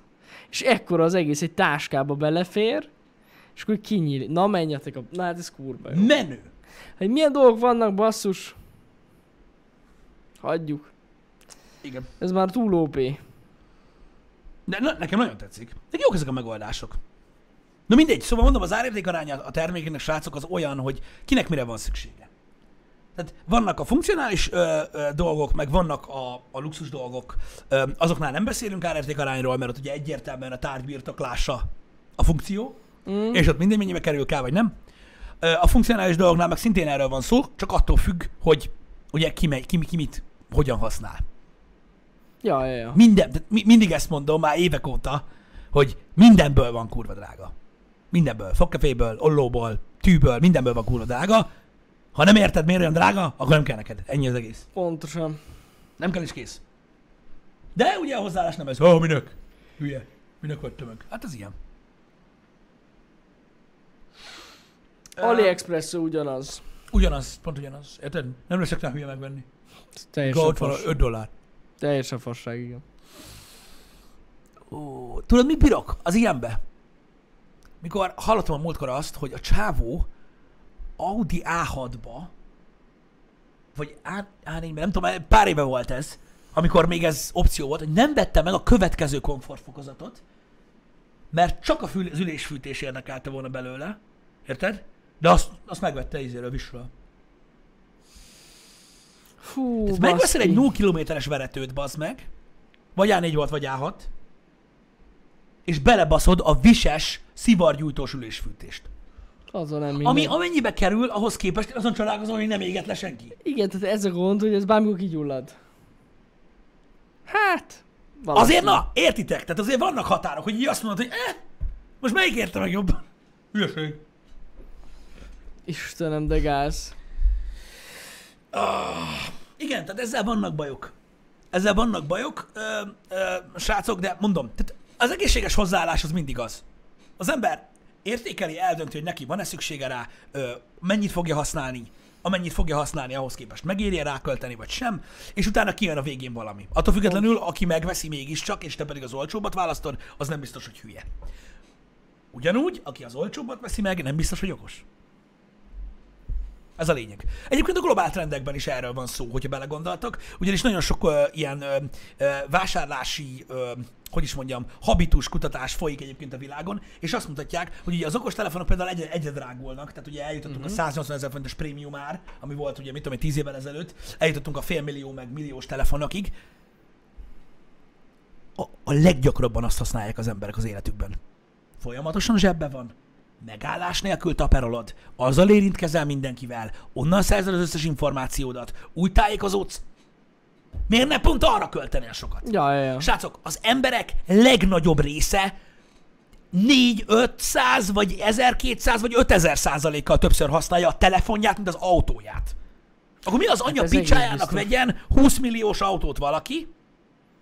És ekkora az egész, egy táskába belefér, és akkor kinyílik. Na menjetek a... Na hát ez kurva jó. Menő. Hát milyen dolgok vannak, basszus? Hagyjuk. Igen. Ez már túl OP. De na, nekem nagyon tetszik. De jók ezek a megoldások. Na mindegy, szóval mondom, az árérték aránya a termékének, srácok, az olyan, hogy kinek mire van szüksége. Tehát vannak a funkcionális ö, ö, dolgok, meg vannak a, a luxus dolgok. Ö, azoknál nem beszélünk árérték arányról, mert ott ugye egyértelműen a tárgy birtoklása a funkció, Mm. és ott minden mennyibe kerül, kell vagy nem. Ö, A funkcionális dolgoknál meg szintén erről van szó, csak attól függ, hogy ugye ki, megy, ki, ki mit, hogyan használ. Ja, ja, ja. Minden, de mi, mindig ezt mondom már évek óta, hogy mindenből van kurva drága. Mindenből. Fogkeféből, ollóból, tűből, mindenből van kurva drága. Ha nem érted, miért olyan drága, akkor nem kell neked. Ennyi az egész. Pontosan. Nem kell is kész. De ugye a hozzáállás nem ez. Ó, oh, minök. Hülye. Minök vagy tömök. Hát ez ilyen. AliExpress ugyanaz. Ugyanaz, pont ugyanaz. Érted? Nem leszek rá hülye megvenni. Teljesen Ott van fos. 5 dollár. Teljesen fasság, igen. Ó, tudod, mit bírok az ilyenbe? Mikor hallottam a múltkor azt, hogy a csávó Audi A6-ba, vagy A- A4-ben, nem tudom, pár éve volt ez, amikor még ez opció volt, hogy nem vette meg a következő komfortfokozatot, mert csak a fül, az ülésfűtés érdekelte volna belőle, érted? De azt, azt megvette izéről, visről. Fú, Tehát megveszel egy 0 kilométeres veretőt, bazd meg, vagy A4 volt, vagy A6, és belebaszod a vises, szivargyújtós ülésfűtést. Azon nem minden. Ami amennyibe kerül, ahhoz képest azon csodálkozom, hogy nem éget le senki. Igen, tehát ez a gond, hogy ez bármikor kigyullad. Hát... valaki. Azért na, értitek? Tehát azért vannak határok, hogy így azt mondod, hogy eh, most melyik érte meg jobban? Hülyeség. Istenem, de gáz. Igen, tehát ezzel vannak bajok. Ezzel vannak bajok, ö, ö, srácok, de mondom, tehát az egészséges hozzáállás az mindig az. Az ember értékeli, eldönti, hogy neki van-e szüksége rá, mennyit fogja használni, amennyit fogja használni, ahhoz képest megéri rákölteni, vagy sem, és utána kijön a végén valami. Attól függetlenül, aki megveszi mégiscsak, és te pedig az olcsóbbat választod, az nem biztos, hogy hülye. Ugyanúgy, aki az olcsóbbat veszi meg, nem biztos, hogy okos. Ez a lényeg. Egyébként a globál trendekben is erről van szó, hogyha belegondoltak, ugyanis nagyon sok ö, ilyen ö, ö, vásárlási, ö, hogy is mondjam, habitus kutatás folyik egyébként a világon, és azt mutatják, hogy ugye az okostelefonok például egyre, egyre drágulnak, tehát ugye eljutottunk uh-huh. a 180 ezer forintos prémium ár, ami volt ugye, mit tudom én, 10 évvel ezelőtt, eljutottunk a félmillió meg milliós telefonokig. A, a leggyakrabban azt használják az emberek az életükben. Folyamatosan zsebbe van, megállás nélkül taperolod, azzal érintkezel mindenkivel, onnan szerzed az összes információdat, úgy tájékozódsz. Miért ne pont arra költenél sokat? Ja, ja, ja. Srácok, az emberek legnagyobb része 4 500 vagy 1200 vagy 5000 százalékkal többször használja a telefonját, mint az autóját. Akkor mi az Hát ez egész picsájának vegyen 20 milliós autót valaki?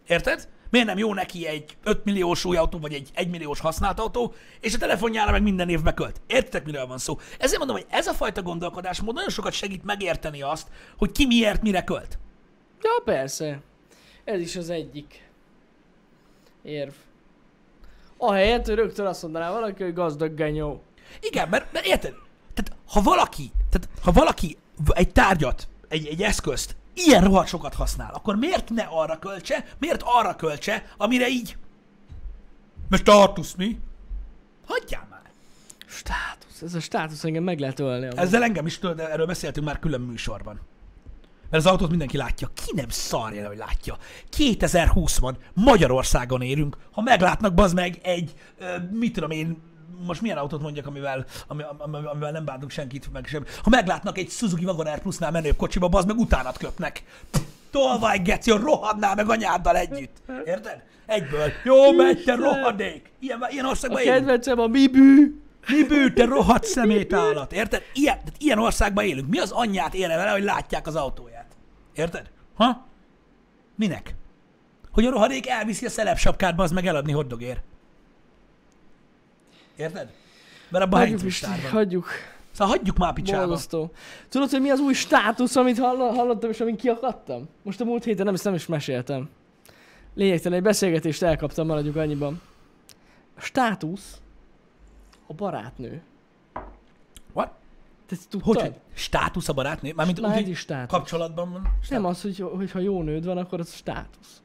Érted? Miért nem jó neki egy 5 milliós új autó, vagy egy 1 milliós használt autó, és a telefonjára meg minden évbe költ? Értitek, miről van szó? Ezért mondom, hogy ez a fajta gondolkodásmód nagyon sokat segít megérteni azt, hogy ki miért mire költ. Ja, persze. Ez is az egyik érv. Ahelyett, hogy rögtön azt mondaná valaki, hogy gazdag genyó. Igen, mert, mert érted? Tehát ha valaki, tehát ha valaki egy tárgyat, egy, egy eszközt ilyen rohadt sokat használ, akkor miért ne arra költse, miért arra költse, amire így... Most tartusz mi? Hagyjál már! Státusz. Ez a státusz engem meg lehet ölni. amúgy. Ezzel engem is tudod, de erről beszéltünk már külön műsorban. Mert az autót mindenki látja. Ki nem szarja, hogy látja. 2020 van, Magyarországon érünk. Ha meglátnak, bazd meg egy, mit tudom én, most milyen autót mondjak, amivel, ami, ami, amivel nem bántunk senkit, meg sem. Ha meglátnak egy Suzuki Wagon R Plusnál menőbb kocsiba, bazd meg utánat köpnek. Tolvaj, geci, rohadnál meg anyáddal együtt. Érted? Egyből. Jó, megy, te rohadék. Ilyen, ilyen A országban élünk. kedvencem a Mibű. Mi bű, te rohadt szemét állat, érted? Ilyen, tehát ilyen országban élünk. Mi az anyját érne vele, hogy látják az autóját? Érted? Ha? Minek? Hogy a rohadék elviszi a szelepsapkát, az meg eladni hoddogért. Érted? Mert abban Hagyjuk is, van. hagyjuk. Szóval hagyjuk már picsába. Borzasztó. Tudod, hogy mi az új státusz, amit hall- hallottam, és amin kiakadtam? Most a múlt héten nem, ezt nem is meséltem. Lényegtelen, egy beszélgetést elkaptam, maradjuk annyiban. A státusz a barátnő. What? Te ezt tudtad? Hogy, hogy státusz a barátnő? Mármint Már úgy, státusz. kapcsolatban van? Nem az, hogy, hogy ha jó nőd van, akkor az státusz.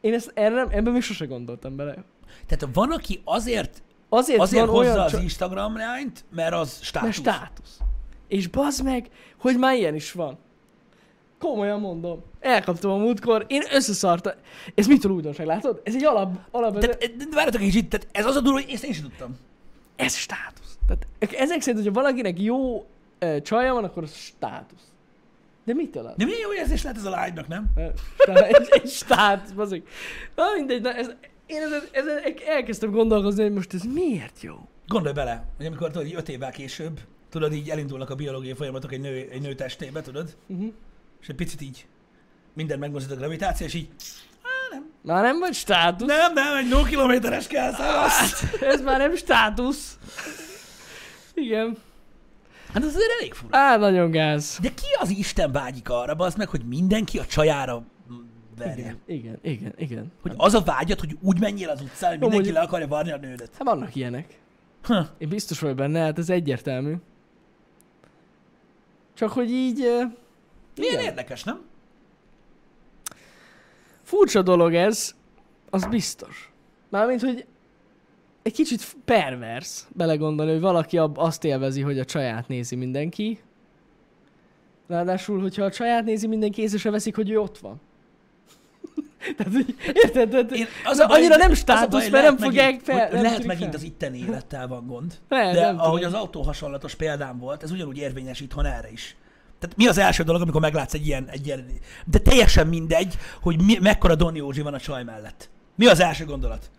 Én ezt erre nem, ebben még sose gondoltam bele. Tehát van, aki azért, Azért, azért van hozza olyan az csa- Instagram lányt, mert az státusz. Mert státusz. És bazd meg, hogy már ilyen is van. Komolyan mondom. Elkaptam a múltkor, én összeszartam. Ez mitől újdonság, látod? Ez egy alap, alap Tehát, de várjatok egy kicsit, tehát ez az a durva, hogy ezt én sem tudtam. ez státusz. Tehát ezek szerint, hogyha valakinek jó ö, csaja van, akkor az státusz. De mitől az? De milyen jó érzés lehet ez a lánynak, nem? Stá- (laughs) egy, egy státusz, bazd Na mindegy, na ez, én ezen, ezen elkezdtem gondolkozni, hogy most ez miért jó? Gondolj bele, hogy amikor tudod, így öt évvel később, tudod, így elindulnak a biológiai folyamatok egy nő, egy nő testébe, tudod? Uh-huh. És egy picit így minden megmozdít a gravitáció, és így Már nem vagy státusz. nem, nem, egy 0 kilométeres kell, szevasz! Ez már nem státusz. Igen. Hát ez azért elég fura. Á, nagyon gáz. De ki az Isten vágyik arra, az meg, hogy mindenki a csajára verje? Igen, igen, igen, igen. Hogy az a vágyat, hogy úgy menjél az utcán, hogy mindenki le akarja varni a nődet. Hát vannak ilyenek. Ha. Én biztos vagyok benne, hát ez egyértelmű. Csak hogy így... eh, Milyen igen. érdekes, nem? Furcsa dolog ez, az biztos. Mármint, hogy egy kicsit pervers belegondolni, hogy valaki azt élvezi, hogy a csaját nézi mindenki. Ráadásul, hogyha a csaját nézi mindenki, észre se veszik, hogy ő ott van. (laughs) Tehát, hogy, érted? Tehát, Én, az a annyira nem státusz, baj, mert nem fogják fel. nem Lehet megint fel. az itteni élettel van gond. Lehet, De nem ahogy tudom. az autó hasonlatos példám volt, ez ugyanúgy érvényes itthon erre is. Tehát mi az első dolog, amikor meglátsz egy ilyen, egy ilyen de teljesen mindegy, hogy mi, mekkora Don Józsi van a csaj mellett. Mi az első gondolat?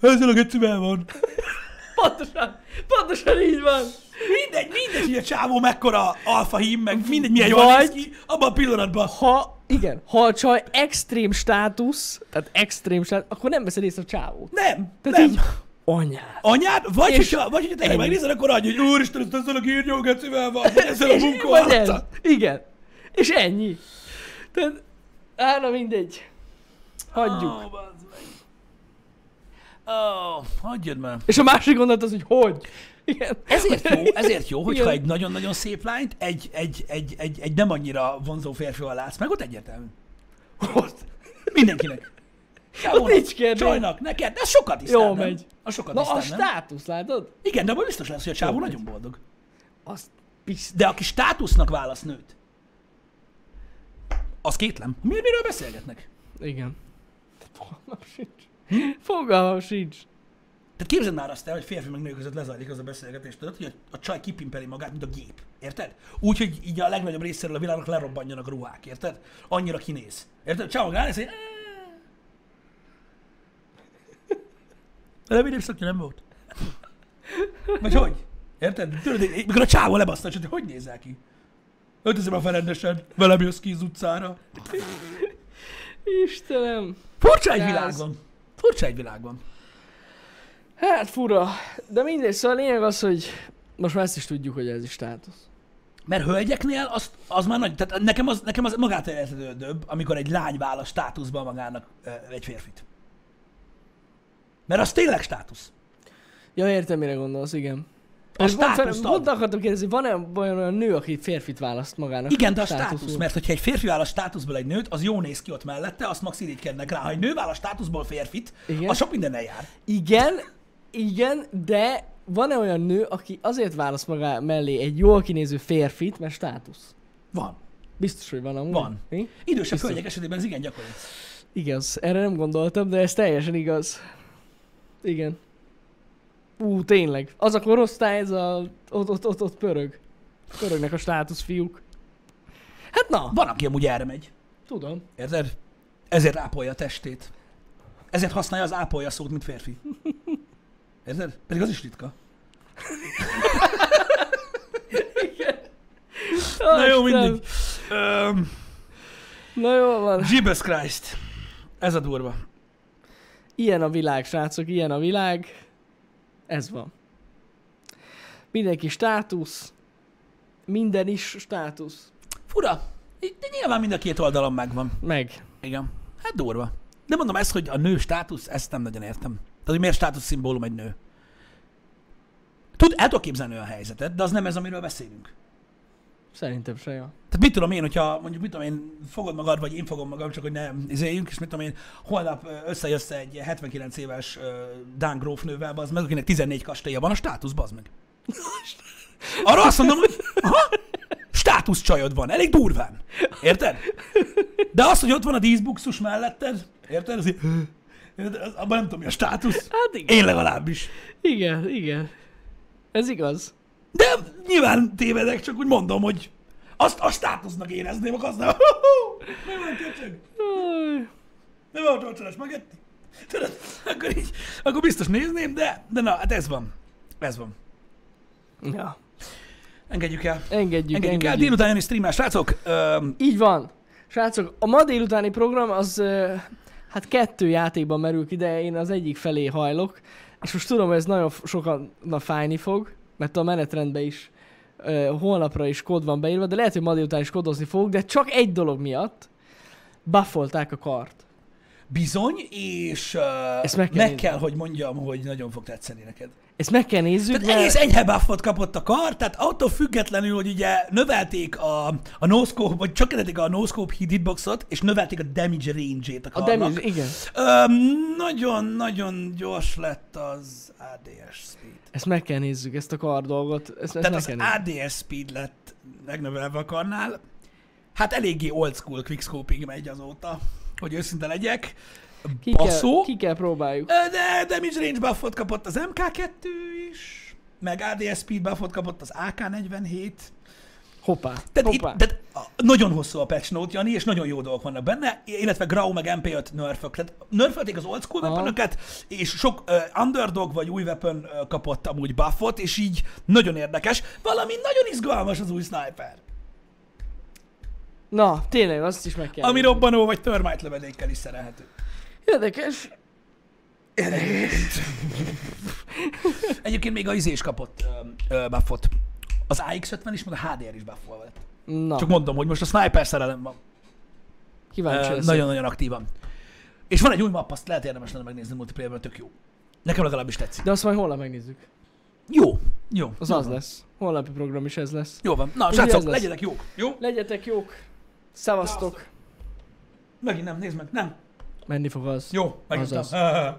Ezzel a gecivel van. (laughs) Pontosan, pontosan így van. Mindegy, mindegy, hogy a csávó mekkora alfa hím, meg mindegy, milyen jól néz ki, abban a pillanatban. Ha, igen, ha a csaj extrém státusz, tehát extrém státusz, akkor nem veszed észre a csávót. Nem, Tehát nem. így, anyád. Anyád, vagy, És hogyha, vagy hogyha ennyi. megnézed, akkor annyi, hogy úristen, ezt ezzel a gírnyó gecivel van, vagy ezzel a arccal. Igen. És ennyi. Tehát, á, na mindegy. Hagyjuk. Meg. Ó, hagyjad már. És a másik gondolat az, hogy hogy? Igen. Ezért jó, ezért jó, hogyha Igen. egy nagyon-nagyon szép lányt egy, egy, egy, egy, egy nem annyira vonzó férfival látsz meg, ott egyértelmű. Ott. Mindenkinek. Sávónak, nincs kérdés. Csajnak, neked, de sokat tisztán, Jó nem? megy. A sokat Na, a tisztán, nem? státusz, látod? Igen, de abban biztos lesz, hogy a csávó nagyon boldog. Azt pisz... De aki státusznak válasz nőt, az kétlem. Mi, miről beszélgetnek? Igen. Fogalmam sincs. Fogalmam sincs. Tehát képzeld már azt el, hogy férfi meg nő között lezajlik az a beszélgetés, tudod, hogy a, a csaj kipimpeli magát, mint a gép. Érted? Úgy, hogy így a legnagyobb részéről a világnak lerobbanjanak a ruhák, érted? Annyira kinéz. Érted? Csávó ránéz, hogy... Remélem szakja nem volt. Vagy hogy? Érted? Tudod, mikor a csávó lebaszta, hogy hogy nézel ki? Öltözöm a rendesen, velem jössz ki az utcára. Istenem. Furcsa egy Gáz. világban. Furcsa egy világban. Hát fura. De mindegy, szóval a lényeg az, hogy most már ezt is tudjuk, hogy ez is státusz. Mert hölgyeknél az, az már nagy, tehát nekem az, nekem az magától értetődőbb, amikor egy lány válasz státuszban magának egy férfit. Mert az tényleg státusz. Ja, értem, mire gondolsz, igen. A És pont, akartam kérdezni, van-e olyan, olyan nő, aki férfit választ magának? Igen, de a státusz, mert hogyha egy férfi válasz státuszból egy nőt, az jó néz ki ott mellette, azt max irigykednek rá. Ha egy nő válasz státuszból férfit, Igen. az sok mindennel jár. Igen, igen, de van-e olyan nő, aki azért választ maga mellé egy jól kinéző férfit, mert státusz? Van. Biztos, hogy van amúgy. Van. Mi? Idősebb hölgyek esetében ez igen gyakori. Igaz, erre nem gondoltam, de ez teljesen igaz. Igen. Ú, tényleg. Az a korosztály, ez a... Ott, ott, ott, ott pörög. Pörögnek a státusz fiúk. Hát na, Van, aki amúgy erre megy. tudom. Érted? Ezért ápolja a testét. Ezért használja az ápolja szót, mint férfi. Érted? Pedig az is ritka. Na jó, mindegy. Um, Na jó van. Jesus Christ. Ez a durva. Ilyen a világ, srácok, ilyen a világ. Ez van. Mindenki státusz. Minden is státusz. Fura. De nyilván mind a két oldalon megvan. Meg. Igen. Hát durva. De mondom ezt, hogy a nő státusz, ezt nem nagyon értem. Tehát, hogy miért státusz szimbólum egy nő. Tud, el tudok képzelni olyan helyzetet, de az nem ez, amiről beszélünk. Szerintem se jó. Tehát mit tudom én, hogyha mondjuk mit tudom én, fogod magad, vagy én fogom magam, csak hogy ne izéljünk, és mit tudom én, holnap összejössz egy 79 éves uh, Dán grófnővel, az meg, akinek 14 kastélya van, a státusz, bazd meg. (laughs) Arra azt mondom, hogy aha, státusz csajod van, elég durván. Érted? De az, hogy ott van a díszbuxus melletted, érted? Az, így- érted? Az, abban nem tudom, mi a státusz. Hát igen. Én legalábbis. Igen, igen. Ez igaz. De nyilván tévedek, csak úgy mondom, hogy azt a státusznak érezném, azt (laughs) nem. Mi van, köcsög? Mi van, torcsolás magetti? Tudod, akkor így, akkor biztos nézném, de, de na, hát ez van. Ez van. Ja. Engedjük el. Engedjük, Engedjük el. engedjük. Délután jön is streamel, srácok. Öm, Így van. Srácok, a ma délutáni program az hát kettő játékban merül ki, de én az egyik felé hajlok. És most tudom, hogy ez nagyon f- sokannak fájni fog, mert a menetrendben is ö, holnapra is kód van beírva, de lehet, hogy ma délután is kódozni fogok, de csak egy dolog miatt buffolták a kart. bizony, és uh, Ezt meg kell meg kell, hogy mondjam, hogy nagyon fog tetszeni neked. Ezt meg kell nézzük, Tehát egész enyhe buffot kapott a kar, tehát attól függetlenül, hogy ugye növelték a, a no-scope, vagy csökkentették a no-scope hit hitboxot, és növelték a damage range-ét a a karnak. damage, igen. Nagyon-nagyon gyors lett az ADS speed. Ezt meg kell nézzük, ezt a kar dolgot. Ezt, ezt Tehát meg az kell. ADS speed lett megnövelve a karnál. Hát eléggé old school quickscoping megy azóta, hogy őszinte legyek. Ki kell, Baszó. ki kell próbáljuk. De damage range buffot kapott az MK2 is, meg ADS speed buffot kapott az AK47. Hoppá, Tehát, itt, hoppá. tehát a- nagyon hosszú a patch note, Jani, és nagyon jó dolgok vannak benne, illetve Grau meg MP5 nerfök. Tehát nerfelték az old school weaponöket, és sok uh, underdog vagy új weapon uh, kapott amúgy buffot, és így nagyon érdekes. Valami nagyon izgalmas az új sniper. Na, tényleg, azt is meg kell Ami robbanó vagy termite lövedékkel is szerelhető. Érdekes. (laughs) Egyébként még a izés kapott uh, uh, buffot. Az AX50 is, meg a HDR is buffol lett. Na, Csak mondom, hogy most a sniper szerelem van. kíváncsi leszek. Nagyon-nagyon aktívan. És van egy új map, azt lehet érdemes lenne megnézni multiplayerben, tök jó. Nekem legalábbis tetszik. De azt majd holnap megnézzük. Jó, Jó. Az jó az van. lesz. Holnapi program is ez lesz. Jó van. Na, Ugye srácok, legyetek jók. Jó? Legyetek jók. Szevasztok. Megint nem, nézd meg. Nem. Menni fog az. Jó, megnyugtam. Azaz.